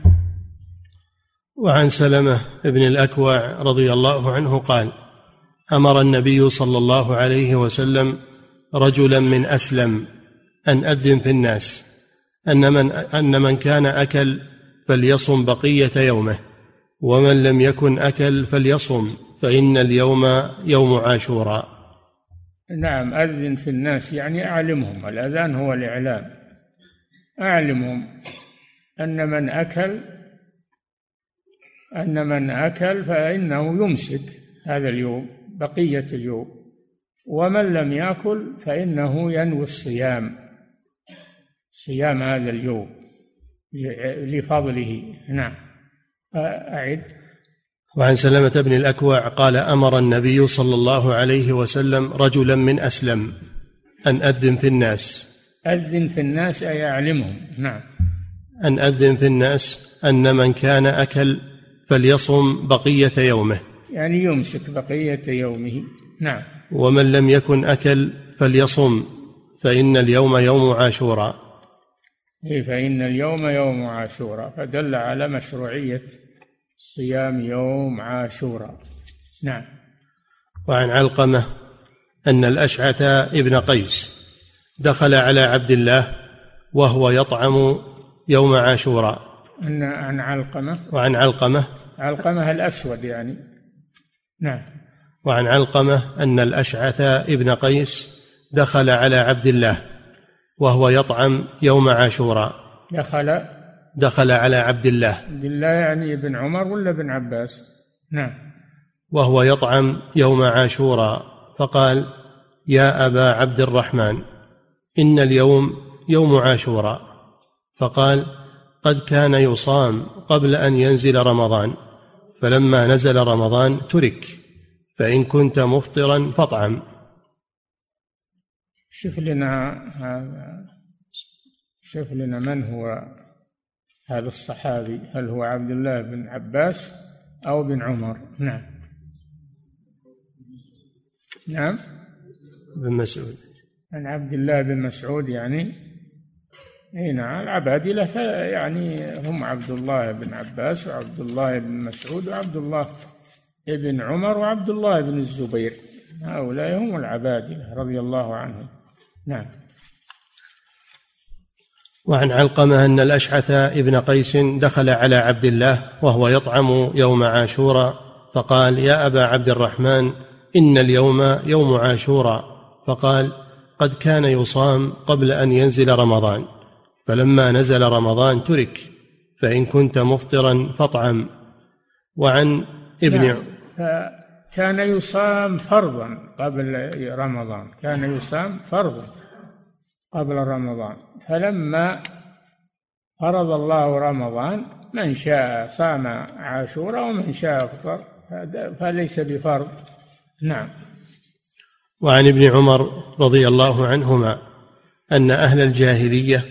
وعن سلمة بن الأكوع رضي الله عنه قال أمر النبي صلى الله عليه وسلم رجلا من أسلم. أن أذن في الناس. أن من أن من كان أكل فليصم بقية يومه ومن لم يكن أكل فليصم فإن اليوم يوم عاشوراء. نعم أذن في الناس يعني أعلمهم. الأذان هو الإعلام. أعلمهم أن من أكل أن من أكل فإنه يمسك هذا اليوم بقية اليوم. ومن لم يأكل فإنه ينوي الصيام. صيام هذا اليوم لفضله. نعم. أعد. وعن سلمة بن الأكوع قال أمر النبي صلى الله عليه وسلم رجلا من أسلم أن أذن في الناس. أذن في الناس أي أعلمهم. نعم. أن أذن في الناس أن من كان أكل فليصم بقية يومه. يعني يمسك بقية يومه. نعم. ومن لم يكن أكل فليصم فإن اليوم يوم عاشوراء. فإن اليوم يوم عاشوراء فدل على مشروعية صيام يوم عاشوراء نعم. وعن علقمة أن الأشعث ابن قيس دخل على عبد الله وهو يطعم يوم عاشوراء عن عن علقمة؟ وعن علقمة علقمة الأسود يعني. نعم. وعن علقمة أن الأشعث ابن قيس دخل على عبد الله وهو يطعم يوم عاشوراء. دخل دخل على عبد الله. عبد الله يعني ابن عمر ولا ابن عباس؟ نعم. وهو يطعم يوم عاشوراء. فقال يا أبا عبد الرحمن إن اليوم يوم عاشوراء. فقال قد كان يصام قبل أن ينزل رمضان فلما نزل رمضان ترك فإن كنت مفطرا فاطعم. شوف لنا هذا شوف لنا من هو هذا الصحابي؟ هل هو عبد الله بن عباس أو بن عمر؟ نعم. نعم. بن مسعود. عن عبد الله بن مسعود يعني. إي نعم العبادلة يعني هم عبد الله بن عباس وعبد الله بن مسعود وعبد الله بن عمر وعبد الله بن الزبير. هؤلاء هم العبادلة رضي الله عنهم. نعم. وعن علقمة أن الأشعث ابن قيس دخل على عبد الله وهو يطعم يوم عاشوراء فقال يا أبا عبد الرحمن إن اليوم يوم عاشوراء فقال قد كان يصام قبل أن ينزل رمضان فلما نزل رمضان ترك فإن كنت مفطرا فاطعم. وعن ابن نعم. كان يصام فرضا قبل رمضان كان يصام فرضا. قبل رمضان. فلما فرض الله رمضان من شاء صام عاشوراء ومن شاء افطر فليس بفرض. نعم. وعن ابن عمر رضي الله عنهما أن أهل الجاهلية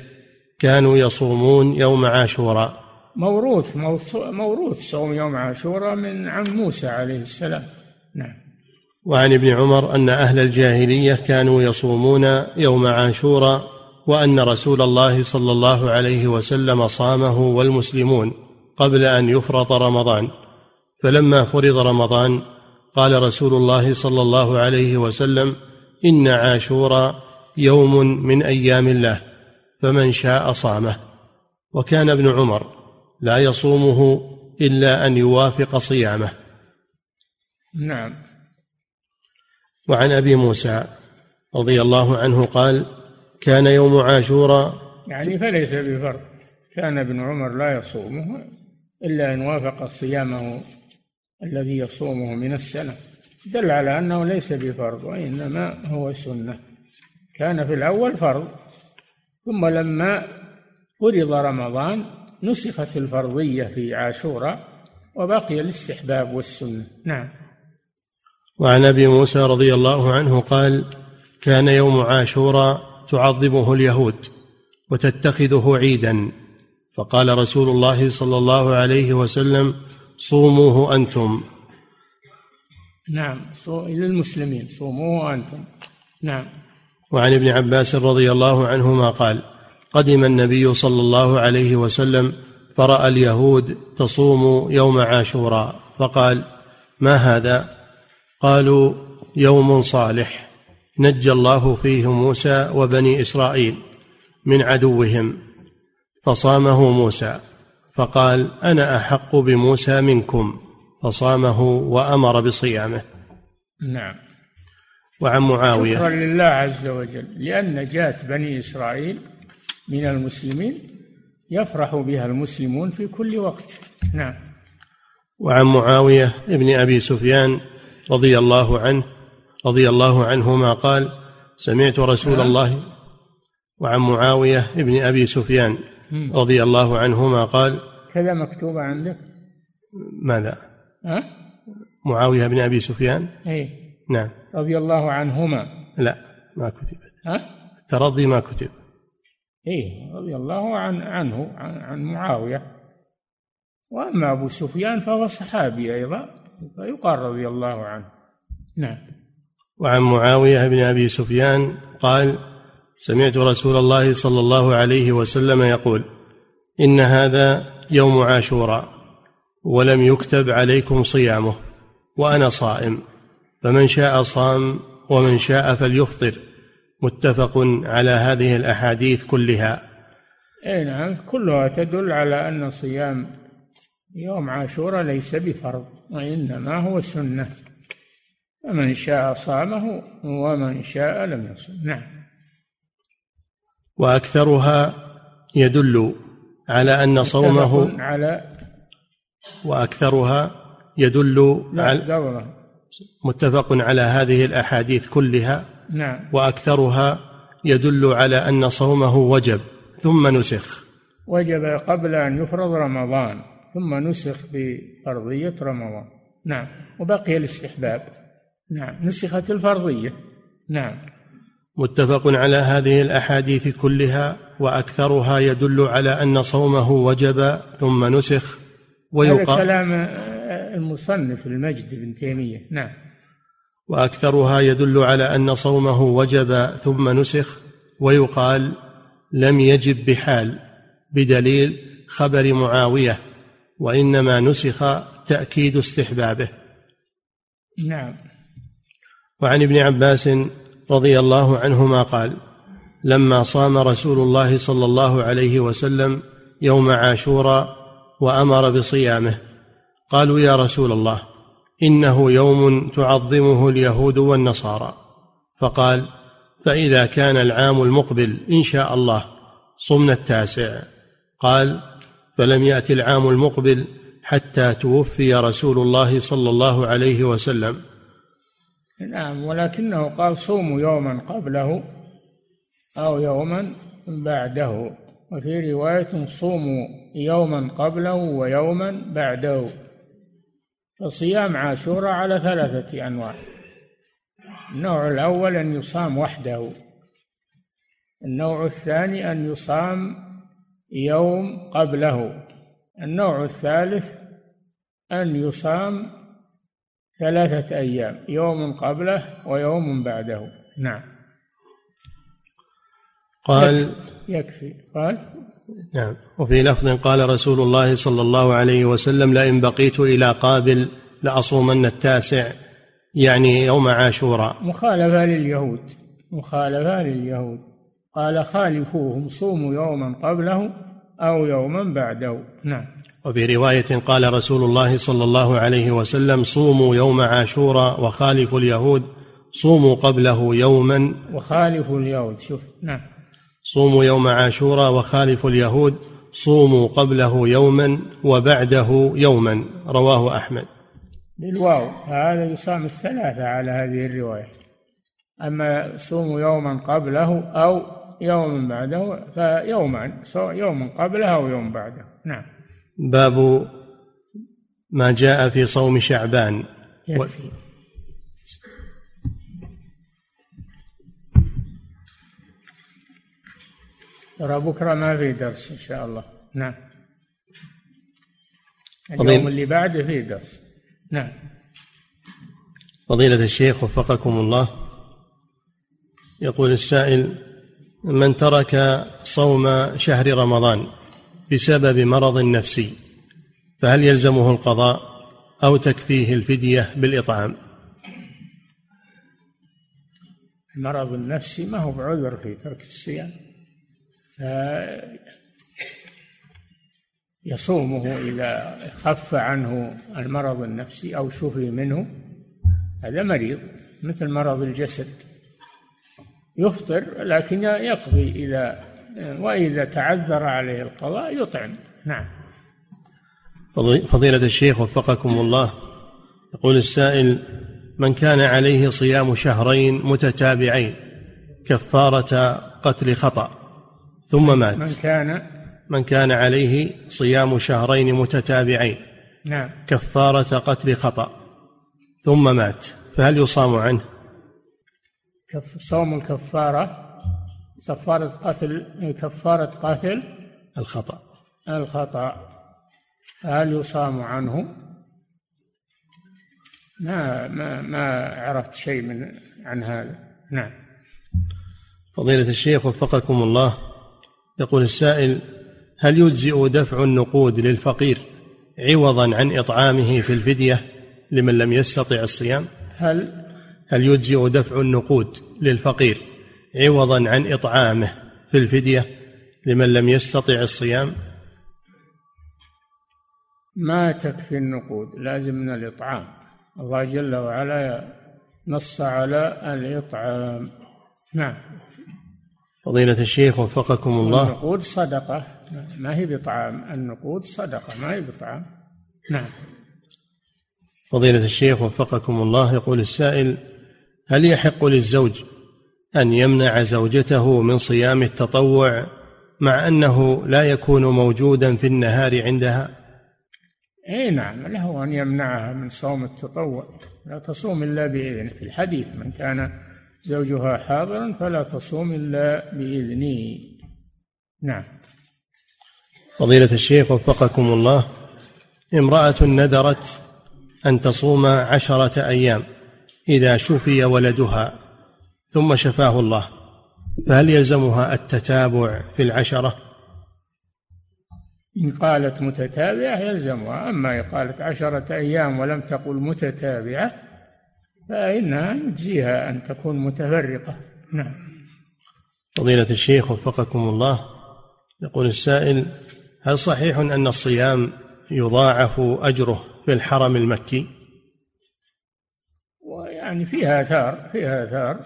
كانوا يصومون يوم عاشوراء. موروث موروث صوم يوم عاشوراء من عم موسى عليه السلام. نعم. وعن ابن عمر أن أهل الجاهلية كانوا يصومون يوم عاشوراء وأن رسول الله صلى الله عليه وسلم صامه والمسلمون قبل أن يفرط رمضان. فلما فرض رمضان قال رسول الله صلى الله عليه وسلم إن عاشوراء يوم من أيام الله فمن شاء صامه. وكان ابن عمر لا يصومه إلا أن يوافق صيامه. نعم. وعن أبي موسى رضي الله عنه قال كان يوم عاشوراء يعني فليس بفرض. كان ابن عمر لا يصومه إلا أن وافق صيامه الذي يصومه من السنة. دل على أنه ليس بفرض وإنما هو سنة. كان في الأول فرض ثم لما فرض رمضان نسخت الفرضية في عاشوراء وبقي الاستحباب والسنة. نعم. وعن أبي موسى رضي الله عنه قال كان يوم عاشوراء تعظمه اليهود وتتخذه عيدا. فقال رسول الله صلى الله عليه وسلم صوموه أنتم. نعم للمسلمين صوموه أنتم. نعم. وعن ابن عباس رضي الله عنهما قال قدم النبي صلى الله عليه وسلم فرأى اليهود تصوم يوم عاشوراء فقال ما هذا؟ قالوا يوم صالح نجى الله فيه موسى وبني إسرائيل من عدوهم. فصامه موسى فقال أنا أحق بموسى منكم. فصامه وأمر بصيامه. نعم. وعن معاوية شكرا لله عز وجل لأن نجاة بني إسرائيل من المسلمين يفرح بها المسلمون في كل وقت. نعم. وعن معاوية ابن أبي سفيان رضي الله عنه رضي الله عنهما قال سمعت رسول الله وعن معاوية بن أبي سفيان رضي الله عنهما قال كذا مكتوبة عندك؟ ماذا؟ ها؟ معاوية بن أبي سفيان؟ اي نعم. رضي الله عنهما. لا ما كتبت. ها؟ الترضي ما كتب. إيه رضي الله عن عنه عن, عن معاوية. وأما أبو سفيان فهو صحابي أيضا. فيقال رضي الله عنه. نعم. وعن معاوية بن أبي سفيان قال سمعت رسول الله صلى الله عليه وسلم يقول إن هذا يوم عاشوراء ولم يكتب عليكم صيامه وأنا صائم فمن شاء صام ومن شاء فليفطر. متفق على هذه الأحاديث كلها. أي نعم كلها تدل على أن صيام يوم عاشوراء ليس بفرض وإنما هو سنة. فمن شاء صامه ومن شاء لم يصم. نعم. وأكثرها يدل على أن صومه على وأكثرها يدل على متفق على هذه الأحاديث كلها. نعم. وأكثرها يدل على أن صومه وجب ثم نسخ. وجب قبل أن يفرض رمضان. ثم نسخ بفرضية رمضان. نعم. وبقي الاستحباب. نعم. نسخت الفرضية. نعم. متفق على هذه الأحاديث كلها وأكثرها يدل على أن صومه وجب ثم نسخ هذا ويقال كلام المصنف المجد بن تيمية. نعم. وأكثرها يدل على أن صومه وجب ثم نسخ ويقال لم يجب بحال بدليل خبر معاوية. وإنما نسخ تأكيد استحبابه. نعم. وعن ابن عباس رضي الله عنهما قال لما صام رسول الله صلى الله عليه وسلم يوم عاشوراء وأمر بصيامه قالوا يا رسول الله إنه يوم تعظمه اليهود والنصارى. فقال فإذا كان العام المقبل إن شاء الله صمنا التاسع. قال فلم يات العام المقبل حتى توفي رسول الله صلى الله عليه وسلم. نعم ولكنه قال صوموا يوما قبله أو يوما بعده. وفي رواية صوموا يوما قبله ويوما بعده. فصيام عاشوراء على ثلاثة أنواع. النوع الأول أن يصام وحده. النوع الثاني أن يصام يوم قبله. النوع الثالث أن يصام ثلاثة أيام يوم قبله ويوم بعده. نعم. قال يكفي قال؟ نعم. وفي لفظ قال رسول الله صلى الله عليه وسلم لئن بقيت إلى قابل لأصومن التاسع يعني يوم عاشوراء. مخالفة لليهود. مخالفة لليهود. قال خالفوهم صوموا يوما قبله أو يوما بعده. نعم. وفي رواية قال رسول الله صلى الله عليه وسلم صوموا يوم عاشوراء وخالفوا اليهود صوموا قبله يوما. وخالفوا اليهود شوف. نعم. صوموا يوم عاشوراء وخالفوا اليهود صوموا قبله يوما وبعده يوما. رواه أحمد. بالواو. هذا يصام الثلاثة على هذه الرواية. أما صوموا يوما قبله أو يوما بعده فيوما يوم قبله أو يوم بعده. نعم. باب ما جاء في صوم شعبان. يكفي. ترى بكرة ما في درس إن شاء الله. نعم. اليوم اللي بعده في درس. نعم. فضيلة الشيخ وفقكم الله يقول السائل من ترك صوم شهر رمضان بسبب مرض نفسي فهل يلزمه القضاء أو تكفيه الفدية بالإطعام؟ المرض النفسي ما هو بعذر في ترك الصيام يصومه إذا خف عنه المرض النفسي أو شفي منه هذا مريض مثل مرض الجسد. يفطر لكن يقضي إذا وإذا تعذر عليه القضاء يطعم. نعم. فضيلة الشيخ وفقكم الله. يقول السائل من كان عليه صيام شهرين متتابعين كفارة قتل خطأ ثم مات. من كان؟ من كان عليه صيام شهرين متتابعين نعم. كفارة قتل خطأ ثم مات فهل يصام عنه؟ كف صوم الكفارة كفارة قتل كفارة قتل الخطأ. الخطأ. هل يصام عنه؟ ما ما ما عرفت شيء من عن هذا. نعم. فضيلة الشيخ وفقكم الله. يقول السائل هل يجزئ دفع النقود للفقير عوضا عن إطعامه في الفدية لمن لم يستطع الصيام؟ هل هل يجزئ دفع النقود للفقير عوضا عن إطعامه في الفدية لمن لم يستطع الصيام؟ ما تكفي النقود لازم من الإطعام. الله جل وعلا نص على الإطعام. نعم. فضيلة الشيخ وفقكم الله. النقود صدقة. ما هي بطعام؟ النقود صدقة ما هي بطعام. نعم. فضيلة الشيخ وفقكم الله يقول السائل هل يحق للزوج أن يمنع زوجته من صيام التطوع مع أنه لا يكون موجودا في النهار عندها؟ إي نعم له أن يمنعها من صوم التطوع. لا تصوم إلا بإذنه. في الحديث من كان زوجها حاضرا فلا تصوم إلا بإذنه. نعم. فضيلة الشيخ وفقكم الله امرأة ندرت أن تصوم عشرة أيام. إذا شفي ولدها ثم شفاه الله فهل يلزمها التتابع في العشرة؟ إن قالت متتابعة يلزمها أما إن قالت عشرة أيام ولم تقل متتابعة فإنها يجزيها أن تكون متفرقة. نعم. فضيلة الشيخ وفقكم الله يقول السائل هل صحيح أن الصيام يضاعف أجره في الحرم المكي؟ ويعني فيها آثار فيها آثار.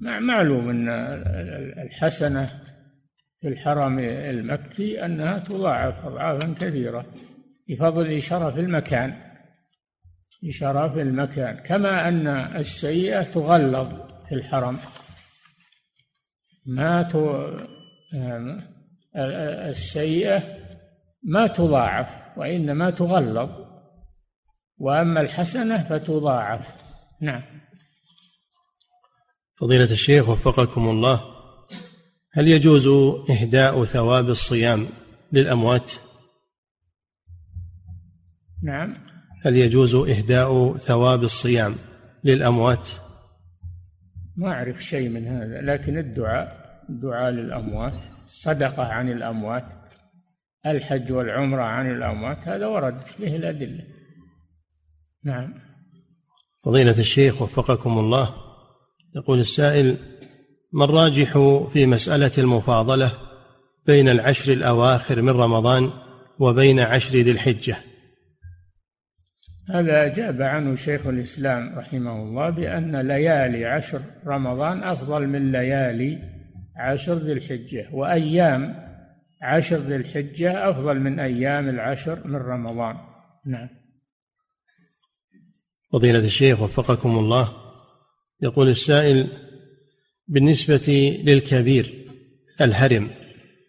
معلوم أن الحسنة في الحرم المكي أنها تضاعف أضعافا كثيرة بفضل شرف المكان بشرف المكان. كما أن السيئة تغلظ في الحرم. ما ت... السيئة ما تضاعف وإنما تغلظ. وأما الحسنة فتضاعف. نعم فضيلة الشيخ وفقكم الله هل يجوز إهداء ثواب الصيام للأموات؟ نعم هل يجوز إهداء ثواب الصيام للأموات؟ ما أعرف شيء من هذا لكن الدعاء الدعاء للأموات الصدقة عن الأموات الحج والعمرة عن الأموات هذا ورد به الأدلة نعم فضيلة الشيخ وفقكم الله يقول السائل ما الراجح في مسألة المفاضلة بين العشر الأواخر من رمضان وبين عشر ذي الحجة؟ هذا أجاب عنه شيخ الإسلام رحمه الله بأن ليالي عشر رمضان أفضل من ليالي عشر ذي الحجة وأيام عشر ذي الحجة أفضل من أيام العشر من رمضان. نعم. فضيلة الشيخ وفقكم الله. يقول السائل بالنسبة للكبير الهرم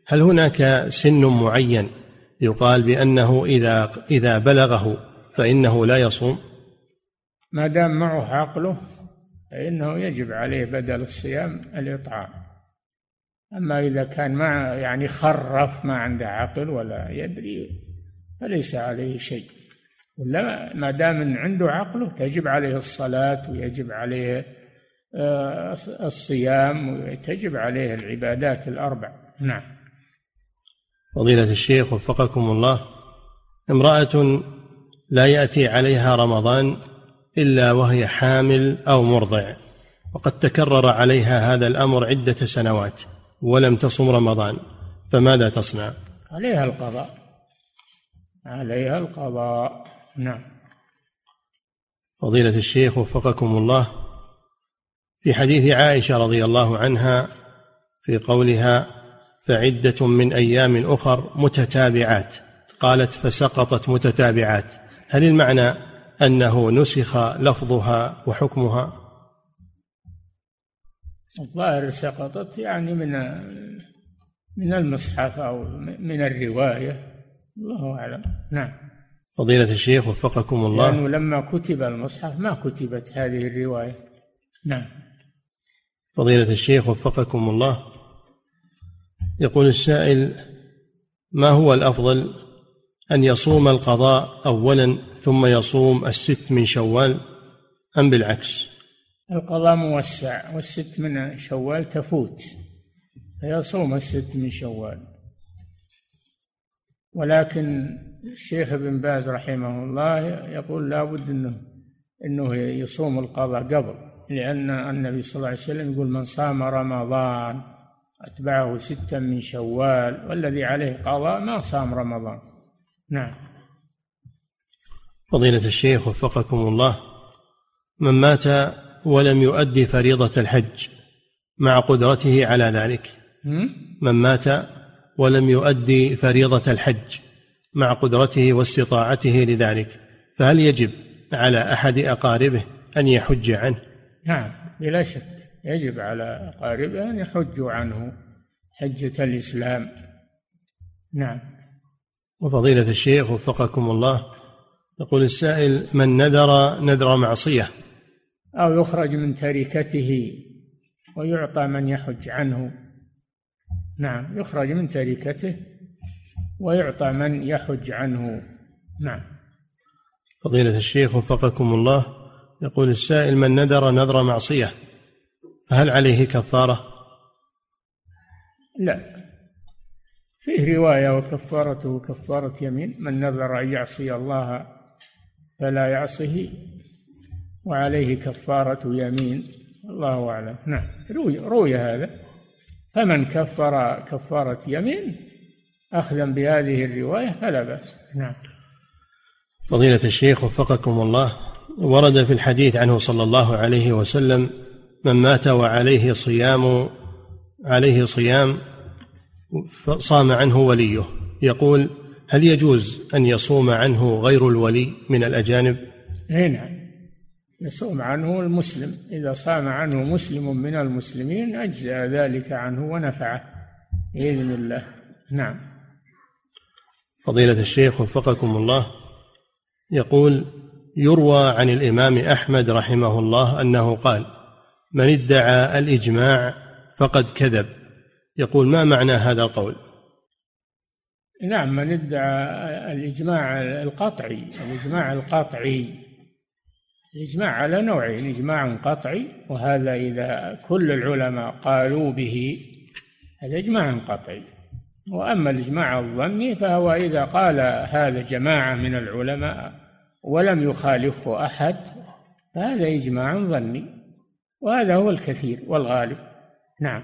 هل هناك سن معين يقال بأنه إذا إذا بلغه فإنه لا يصوم؟ ما دام معه عقله فإنه يجب عليه بدل الصيام الإطعام. أما إذا كان ما يعني خرف ما عنده عقل ولا يدري فليس عليه شيء. ولا ما دام عنده عقله تجب عليه الصلاة ويجب عليه آه، الصيام وتجب عليه العبادات الأربع. نعم. فضيلة الشيخ وفقكم الله امرأة لا يأتي عليها رمضان إلا وهي حامل أو مرضع وقد تكرر عليها هذا الأمر عدة سنوات ولم تصم رمضان فماذا تصنع؟ عليها القضاء. عليها القضاء. نعم. فضيلة الشيخ وفقكم الله في حديث عائشة رضي الله عنها في قولها فعدة من أيام أخر متتابعات. قالت فسقطت متتابعات. هل المعنى أنه نسخ لفظها وحكمها؟ الظاهر سقطت يعني من من المصحف أو من الرواية. الله أعلم. نعم. فضيلة الشيخ وفقكم الله. لأنه لما كتب المصحف ما كتبت هذه الرواية. نعم. فضيلة الشيخ وفقكم الله. يقول السائل ما هو الأفضل؟ أن يصوم القضاء أولا ثم يصوم الست من شوال أم بالعكس؟ القضاء موسع والست من شوال تفوت فيصوم الست من شوال. ولكن الشيخ ابن باز رحمه الله يقول لابد انه إنه يصوم القضاء قبل لأن النبي صلى الله عليه وسلم يقول من صام رمضان أتبعه ستا من شوال والذي عليه قضاء ما صام رمضان. نعم. فضيلة الشيخ وفقكم الله من مات ولم يؤدي فريضة الحج مع قدرته على ذلك. من مات ولم يؤدي فريضة الحج مع قدرته واستطاعته لذلك فهل يجب على أحد أقاربه أن يحج عنه؟ نعم بلا شك يجب على أقاربه أن يحجوا عنه حجة الإسلام. نعم. وفضيلة الشيخ وفقكم الله يقول السائل من نذر نذر معصية. أو يخرج من تركته ويعطى من يحج عنه. نعم يخرج من تركته ويعطى من يحج عنه. نعم. فضيلة الشيخ وفقكم الله يقول السائل من نذر نذر معصية فهل عليه كفارة؟ لا. فيه رواية وكفارته كفارة يمين من نذر أن يعصي الله فلا يعصه وعليه كفارة يمين. الله أعلم. نعم روي, روي هذا. فمن كفر كفارة يمين أخذا بهذه الرواية فلا بأس. نعم. فضيلة الشيخ وفقكم الله ورد في الحديث عنه صلى الله عليه وسلم من مات وعليه صيام عليه صيام صام عنه وليه. يقول هل يجوز أن يصوم عنه غير الولي من الأجانب؟ اي نعم. يصوم عنه المسلم. إذا صام عنه مسلم من المسلمين أجزأ ذلك عنه ونفعه بإذن الله. نعم. فضيلة الشيخ وفقكم الله يقول يروى عن الإمام أحمد رحمه الله أنه قال من ادعى الإجماع فقد كذب يقول ما معنى هذا القول؟ نعم من ادعى الإجماع القطعي الإجماع القطعي. الإجماع على نوعين إجماع قطعي وهذا إذا كل العلماء قالوا به هذا إجماع قطعي. وأما الإجماع الظني فهو إذا قال هذا جماعة من العلماء ولم يخالفه أحد فهذا إجماع ظني وهذا هو الكثير والغالب. نعم.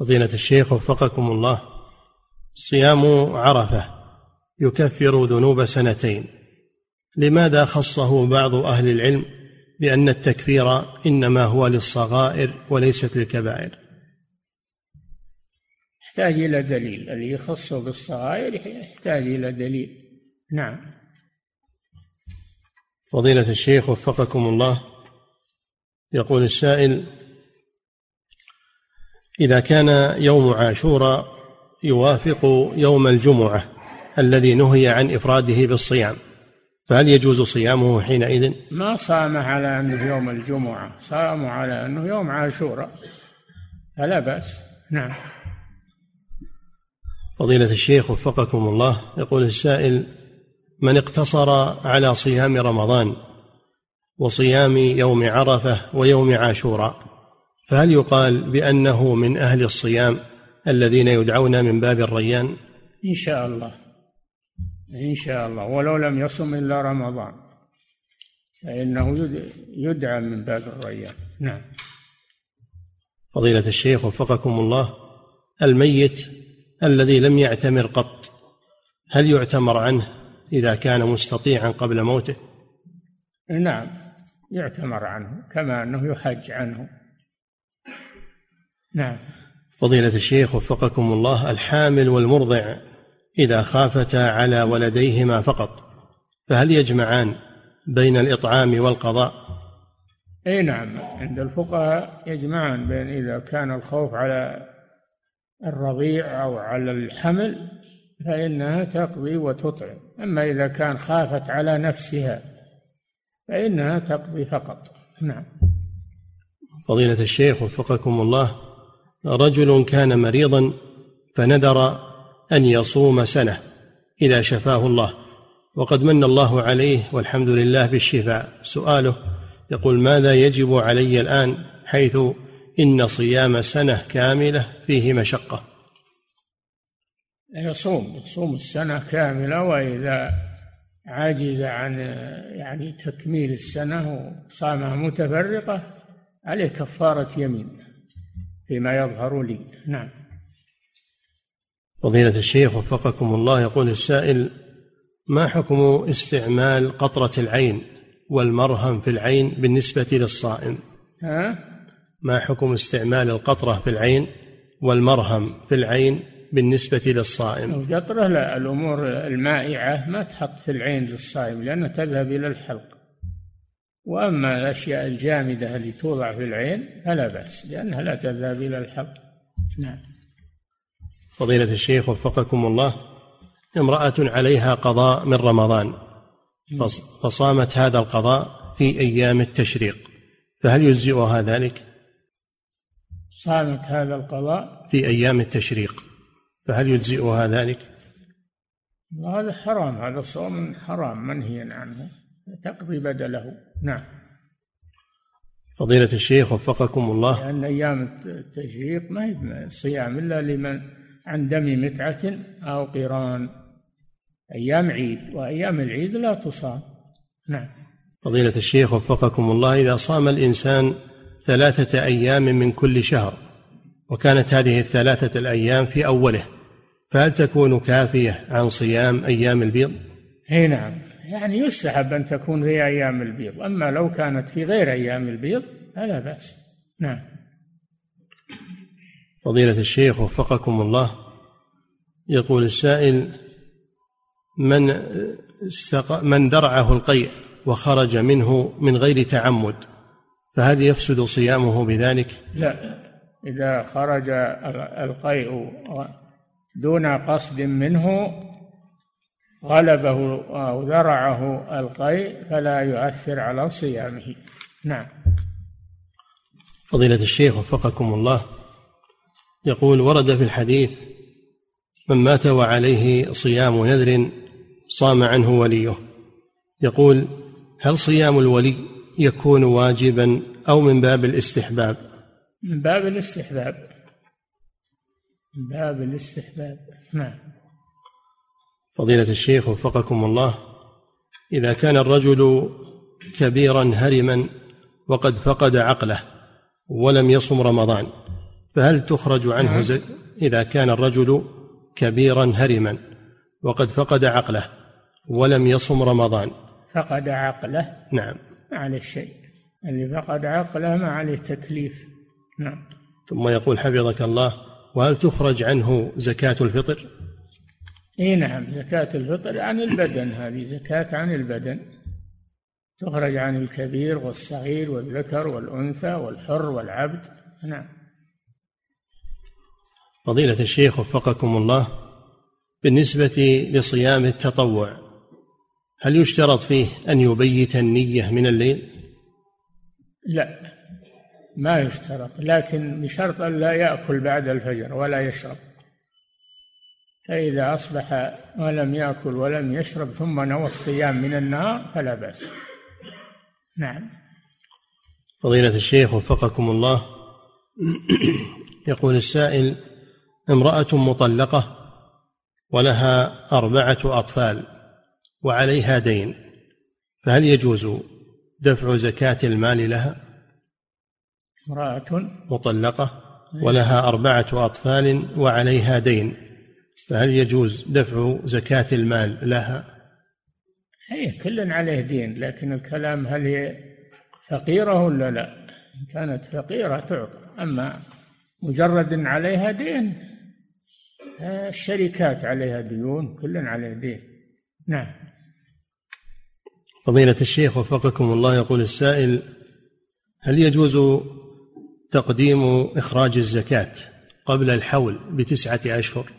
فضيلة الشيخ وفقكم الله صيام عرفة يكفر ذنوب سنتين. لماذا خصه بعض أهل العلم بأن التكفير إنما هو للصغائر وليست للكبائر؟ يحتاج إلى دليل. اللي يخصه بالصغائر يحتاج إلى دليل. نعم. فضيلة الشيخ وفقكم الله. يقول السائل إذا كان يوم عاشوراء يوافق يوم الجمعة الذي نهي عن إفراده بالصيام. فهل يجوز صيامه حينئذ؟ ما صام على أنه يوم الجمعة صام على أنه يوم عاشوراء فلا بأس نعم فضيلة الشيخ وفقكم الله يقول السائل من اقتصر على صيام رمضان وصيام يوم عرفة ويوم عاشوراء فهل يقال بأنه من أهل الصيام الذين يدعون من باب الريان؟ إن شاء الله إن شاء الله. ولو لم يصم إلا رمضان. فإنه يدعى من باب الريان نعم. فضيلة الشيخ وفقكم الله الميت الذي لم يعتمر قط هل يعتمر عنه إذا كان مستطيعا قبل موته؟ نعم يعتمر عنه كما أنه يحج عنه. نعم. فضيلة الشيخ وفقكم الله الحامل والمرضع إذا خافتا على ولديهما فقط فهل يجمعان بين الإطعام والقضاء؟ أي نعم عند الفقهاء يجمعان بين إذا كان الخوف على الرضيع أو على الحمل فإنها تقضي وتطعم. أما إذا كان خافت على نفسها فإنها تقضي فقط. نعم. فضيلة الشيخ وفقكم الله رجل كان مريضا فنذر أن يصوم سنة إذا شفاه الله. وقد من الله عليه والحمد لله بالشفاء. سؤاله يقول ماذا يجب علي الآن حيث إن صيام سنة كاملة فيه مشقة؟ يصوم يصوم السنة كاملة وإذا عجز عن يعني تكميل السنة وصامها متفرقة عليه كفارة يمين فيما يظهر لي. نعم. فضيلة الشيخ وفقكم الله يقول السائل ما حكم استعمال قطرة العين والمرهم في العين بالنسبة للصائم؟ ها؟ ما حكم استعمال القطرة في العين والمرهم في العين بالنسبة للصائم؟ القطرة لا الأمور المائعة ما تحط في العين للصائم لأنها تذهب إلى الحلق. وأما الأشياء الجامدة اللي توضع في العين فلا بأس لأنها لا تذهب إلى الحلق. نعم. فضيلة الشيخ وفقكم الله امرأة عليها قضاء من رمضان فصامت هذا القضاء في أيام التشريق فهل يجزئها ذلك؟ صامت هذا القضاء في أيام التشريق فهل يجزئها ذلك؟ هذا حرام هذا صوم حرام منهي عنه تقضي بدله نعم فضيلة الشيخ وفقكم الله لأن أيام التشريق ما هي صيام إلا لمن عن دم متعة أو قران. أيام عيد وأيام العيد لا تصام. نعم. فضيلة الشيخ وفقكم الله إذا صام الإنسان ثلاثة أيام من كل شهر وكانت هذه الثلاثة الأيام في أوله فهل تكون كافية عن صيام أيام البيض؟ إي نعم. يعني يستحب أن تكون في أيام البيض أما لو كانت في غير أيام البيض فلا بأس. نعم. فضيلة الشيخ وفقكم الله. يقول السائل من استق... من درعه القيء وخرج منه من غير تعمد فهل يفسد صيامه بذلك؟ لا إذا خرج القيء دون قصد منه غلبه أو ذرعه القيء فلا يؤثر على صيامه. نعم. فضيلة الشيخ وفقكم الله. يقول ورد في الحديث من مات وعليه صيام نذر صام عنه وليه. يقول هل صيام الولي يكون واجبا أو من باب الاستحباب؟ من باب الاستحباب. من باب الاستحباب. نعم. فضيلة الشيخ وفقكم الله إذا كان الرجل كبيرا هرما وقد فقد عقله ولم يصم رمضان فهل تخرج عنه نعم. زك إذا كان الرجل كبيرا هرما وقد فقد عقله ولم يصم رمضان؟ فقد عقله؟ نعم. ما عليه شيء. اللي فقد عقله ما عليه تكليف. نعم. ثم يقول حفظك الله وهل تخرج عنه زكاة الفطر؟ إي نعم زكاة الفطر عن البدن هذه زكاة عن البدن. تخرج عن الكبير والصغير والذكر والأنثى والحر والعبد. نعم. فضيلة الشيخ وفقكم الله بالنسبة لصيام التطوع هل يشترط فيه أن يبيت النية من الليل؟ لا ما يشترط لكن بشرط أن لا يأكل بعد الفجر ولا يشرب. فإذا أصبح ولم يأكل ولم يشرب ثم نوى الصيام من النهار فلا بأس. نعم. فضيلة الشيخ وفقكم الله يقول السائل امرأة مطلقة ولها أربعة أطفال وعليها دين فهل يجوز دفع زكاة المال لها؟ امرأة مطلقة ولها أربعة أطفال وعليها دين فهل يجوز دفع زكاة المال لها؟ هي كل عليه دين لكن الكلام هل هي فقيرة ولا لا؟ إن كانت فقيرة تعطى أما مجرد عليها دين الشركات عليها ديون كل عليه دين نعم. فضيلة الشيخ وفقكم الله يقول السائل هل يجوز تقديم إخراج الزكاة قبل الحول بتسعة أشهر؟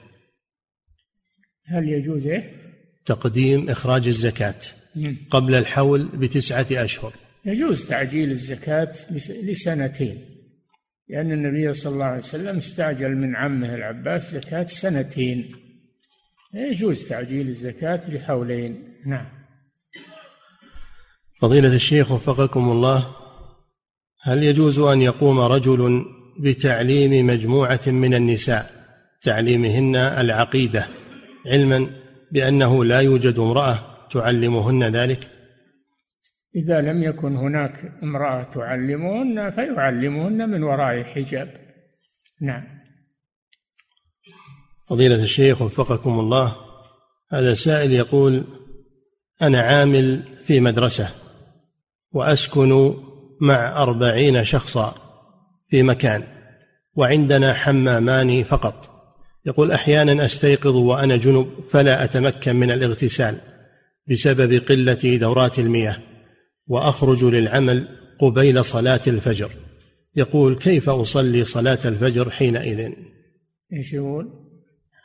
هل يجوز إيه؟ تقديم إخراج الزكاة قبل الحول بتسعة أشهر. يجوز تعجيل الزكاة لسنتين. لأن النبي صلى الله عليه وسلم استعجل من عمه العباس زكاة سنتين. يجوز تعجيل الزكاة لحولين. نعم. فضيلة الشيخ وفقكم الله هل يجوز أن يقوم رجل بتعليم مجموعة من النساء تعليمهن العقيدة علما بأنه لا يوجد امرأة تعلمهن ذلك؟ إذا لم يكن هناك امرأة تعلمهن فيعلمهن من وراء حجاب. نعم. فضيلة الشيخ وفقكم الله هذا سائل يقول أنا عامل في مدرسة وأسكن مع أربعين شخصا في مكان وعندنا حمامان فقط. يقول أحيانا أستيقظ وأنا جنب فلا أتمكن من الاغتسال بسبب قلة دورات المياه. وأخرج للعمل قبيل صلاة الفجر. يقول كيف أصلي صلاة الفجر حينئذ؟ إيش يقول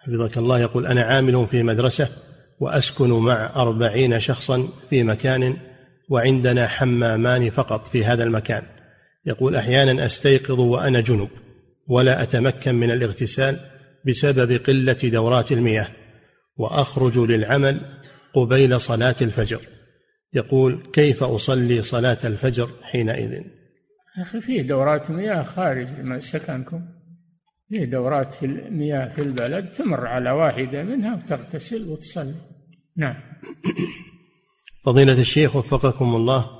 حفظك الله. يقول أنا عامل في مدرسة وأسكن مع أربعين شخصا في مكان وعندنا حمامان فقط في هذا المكان. يقول أحيانا أستيقظ وأنا جنب ولا أتمكن من الاغتسال بسبب قلة دورات المياه. وأخرج للعمل قبيل صلاة الفجر. يقول كيف أصلي صلاة الفجر حينئذ؟ يا أخي في دورات مياه خارج سكنكم. في دورات في المياه في البلد تمر على واحدة منها وتغتسل وتصلي. نعم. فضيلة الشيخ وفقكم الله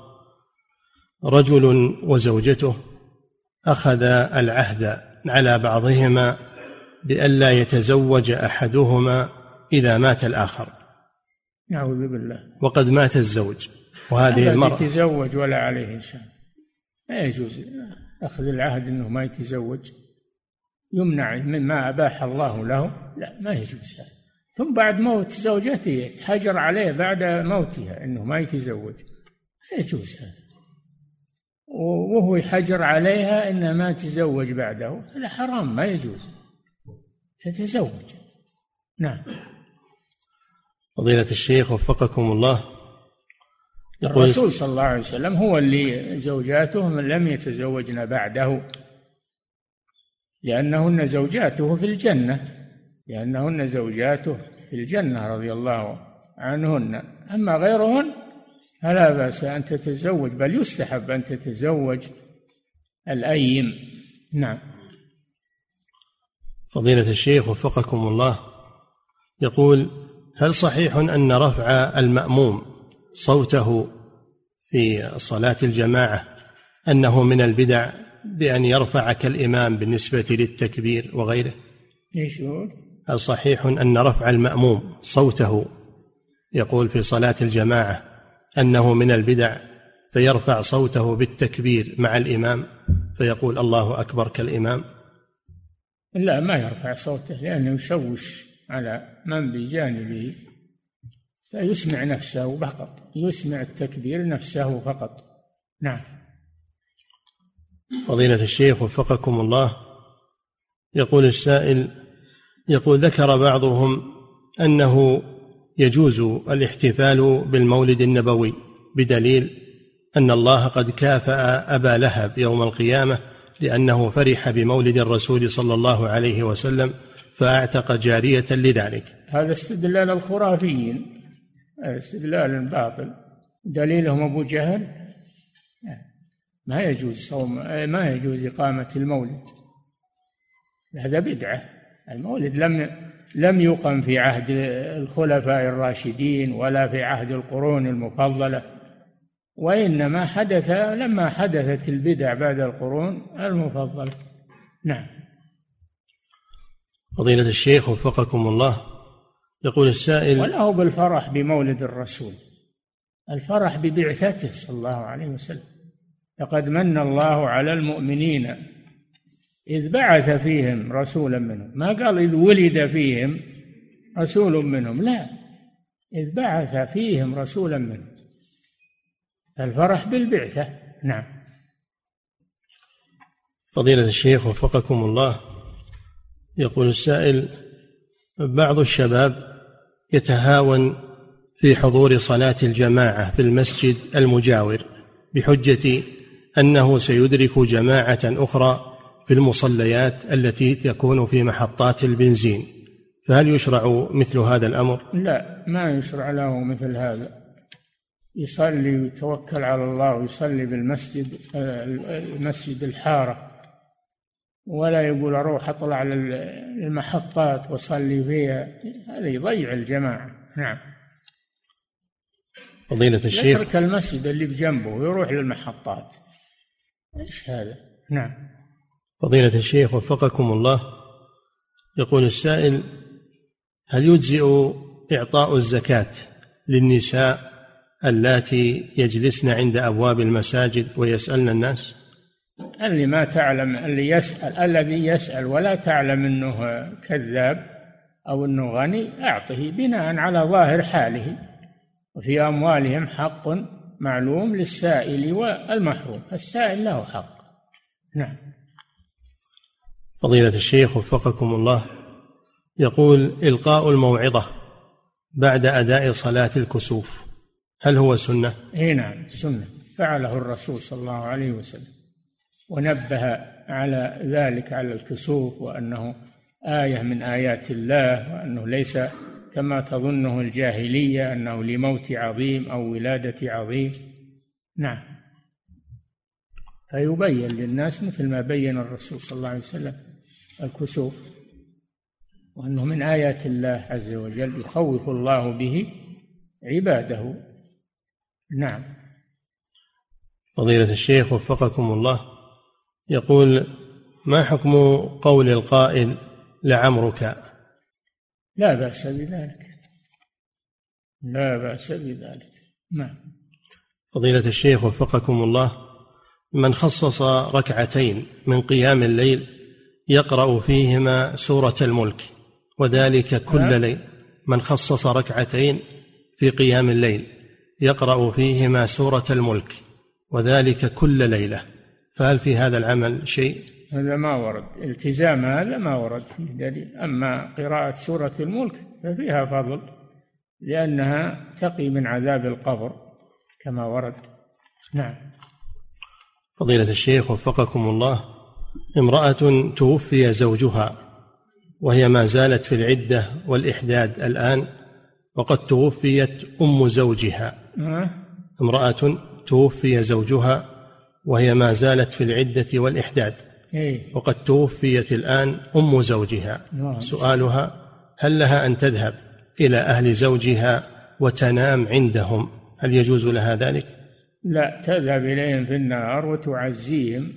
رجل وزوجته أخذ العهد على بعضهما بألا يتزوج أحدهما إذا مات الآخر. نعوذ بالله. وقد مات الزوج وهذه المرأة. يتزوج ولا عليه إنسان. لا يجوز أخذ العهد أنه ما يتزوج. يمنع مما أباح الله له. لا ما يجوز هذا. ثم بعد موت زوجته حجر عليه بعد موتها إنه ما يتزوج. لا يجوز هذا. وهو يحجر عليها انها ما تزوج بعده. هذا حرام ما يجوز. تتزوج. نعم. فضيلة الشيخ وفقكم الله. يقول الرسول صلى الله عليه وسلم هو اللي زوجاته من لم يتزوجن بعده لأنهن زوجاته في الجنة لأنهن زوجاته في الجنة رضي الله عنهن. أما غيرهن فلا بأس أن تتزوج بل يستحب أن تتزوج الأيم. نعم. فضيلة الشيخ وفقكم الله. يقول هل صحيح أن رفع المأموم صوته في صلاة الجماعة أنه من البدع بأن يرفع كالإمام بالنسبة للتكبير وغيره؟ إيش يقول؟ هل صحيح أن رفع المأموم صوته يقول في صلاة الجماعة أنه من البدع فيرفع صوته بالتكبير مع الإمام فيقول الله أكبر كالإمام؟ لا ما يرفع صوته لأنه يشوش. على من بجانبه فيسمع نفسه فقط يسمع التكبير نفسه فقط. نعم. فضيلة الشيخ وفقكم الله يقول السائل يقول ذكر بعضهم أنه يجوز الاحتفال بالمولد النبوي بدليل أن الله قد كافأ أبا لهب يوم القيامة لأنه فرح بمولد الرسول صلى الله عليه وسلم فأعتق جارية لذلك. هذا استدلال الخرافيين. استدلال باطل. دليلهم أبو جهل. ما يجوز صوم ما يجوز إقامة المولد. هذا بدعة. المولد لم لم يقم في عهد الخلفاء الراشدين ولا في عهد القرون المفضلة. وإنما حدث لما حدثت البدع بعد القرون المفضلة. نعم. فضيلة الشيخ وفقكم الله. يقول السائل وله بالفرح بمولد الرسول الفرح ببعثته صلى الله عليه وسلم. لقد من الله على المؤمنين إذ بعث فيهم رسولا منهم. ما قال إذ ولد فيهم رسول منهم لا. إذ بعث فيهم رسولا منهم. الفرح بالبعثة نعم. فضيلة الشيخ وفقكم الله. يقول السائل بعض الشباب يتهاون في حضور صلاة الجماعة في المسجد المجاور بحجة أنه سيدرك جماعة أخرى في المصليات التي تكون في محطات البنزين. فهل يشرع مثل هذا الأمر؟ لا ما يشرع له مثل هذا. يصلي ويتوكل على الله ويصلي بالمسجد المسجد الحارة. ولا يقول أروح أطلع للمحطات وأصلي فيها. هذا يضيع الجماعة. نعم. فضيلة الشيخ. يترك المسجد اللي بجنبه ويروح للمحطات. إيش هذا؟ نعم. فضيلة الشيخ وفقكم الله. يقول السائل هل يجزئ إعطاء الزكاة للنساء اللاتي يجلسن عند أبواب المساجد ويسألن الناس؟ اللي ما تعلم اللي يسأل الذي يسأل ولا تعلم أنه كذاب أو أنه غني أعطه بناء على ظاهر حاله. وفي أموالهم حق معلوم للسائل والمحروم السائل له حق. نعم. فضيلة الشيخ وفقكم الله يقول إلقاء الموعظة بعد أداء صلاة الكسوف هل هو سنة؟ اي نعم سنة. فعله الرسول صلى الله عليه وسلم. ونبه على ذلك على الكسوف وأنه آية من آيات الله وأنه ليس كما تظنه الجاهلية أنه لموت عظيم أو ولادة عظيم. نعم. فيبين للناس مثل ما بين الرسول صلى الله عليه وسلم الكسوف وأنه من آيات الله عز وجل يخوف الله به عباده. نعم. فضيلة الشيخ وفقكم الله. يقول ما حكم قول القائل لعمرك؟ لا بأس بذلك. لا بأس بذلك. نعم. فضيلة الشيخ وفقكم الله من خصص ركعتين من قيام الليل يقرأ فيهما سورة الملك وذلك كل نعم. ليل. من خصص ركعتين في قيام الليل يقرأ فيهما سورة الملك وذلك كل ليلة. فهل في هذا العمل شيء؟ هذا ما ورد. التزام هذا ما ورد. فيه دليل. أما قراءة سورة الملك ففيها فضل لأنها تقي من عذاب القبر كما ورد. نعم. فضيلة الشيخ وفقكم الله امرأة توفي زوجها وهي ما زالت في العدة والإحداد الآن وقد توفيت أم زوجها. امرأة توفي زوجها وهي ما زالت في العدة والإحداد إيه. وقد توفيت الآن أم زوجها نعم. سؤالها هل لها أن تذهب إلى أهل زوجها وتنام عندهم هل يجوز لها ذلك؟ لا تذهب إليهم في النهار وتعزيهم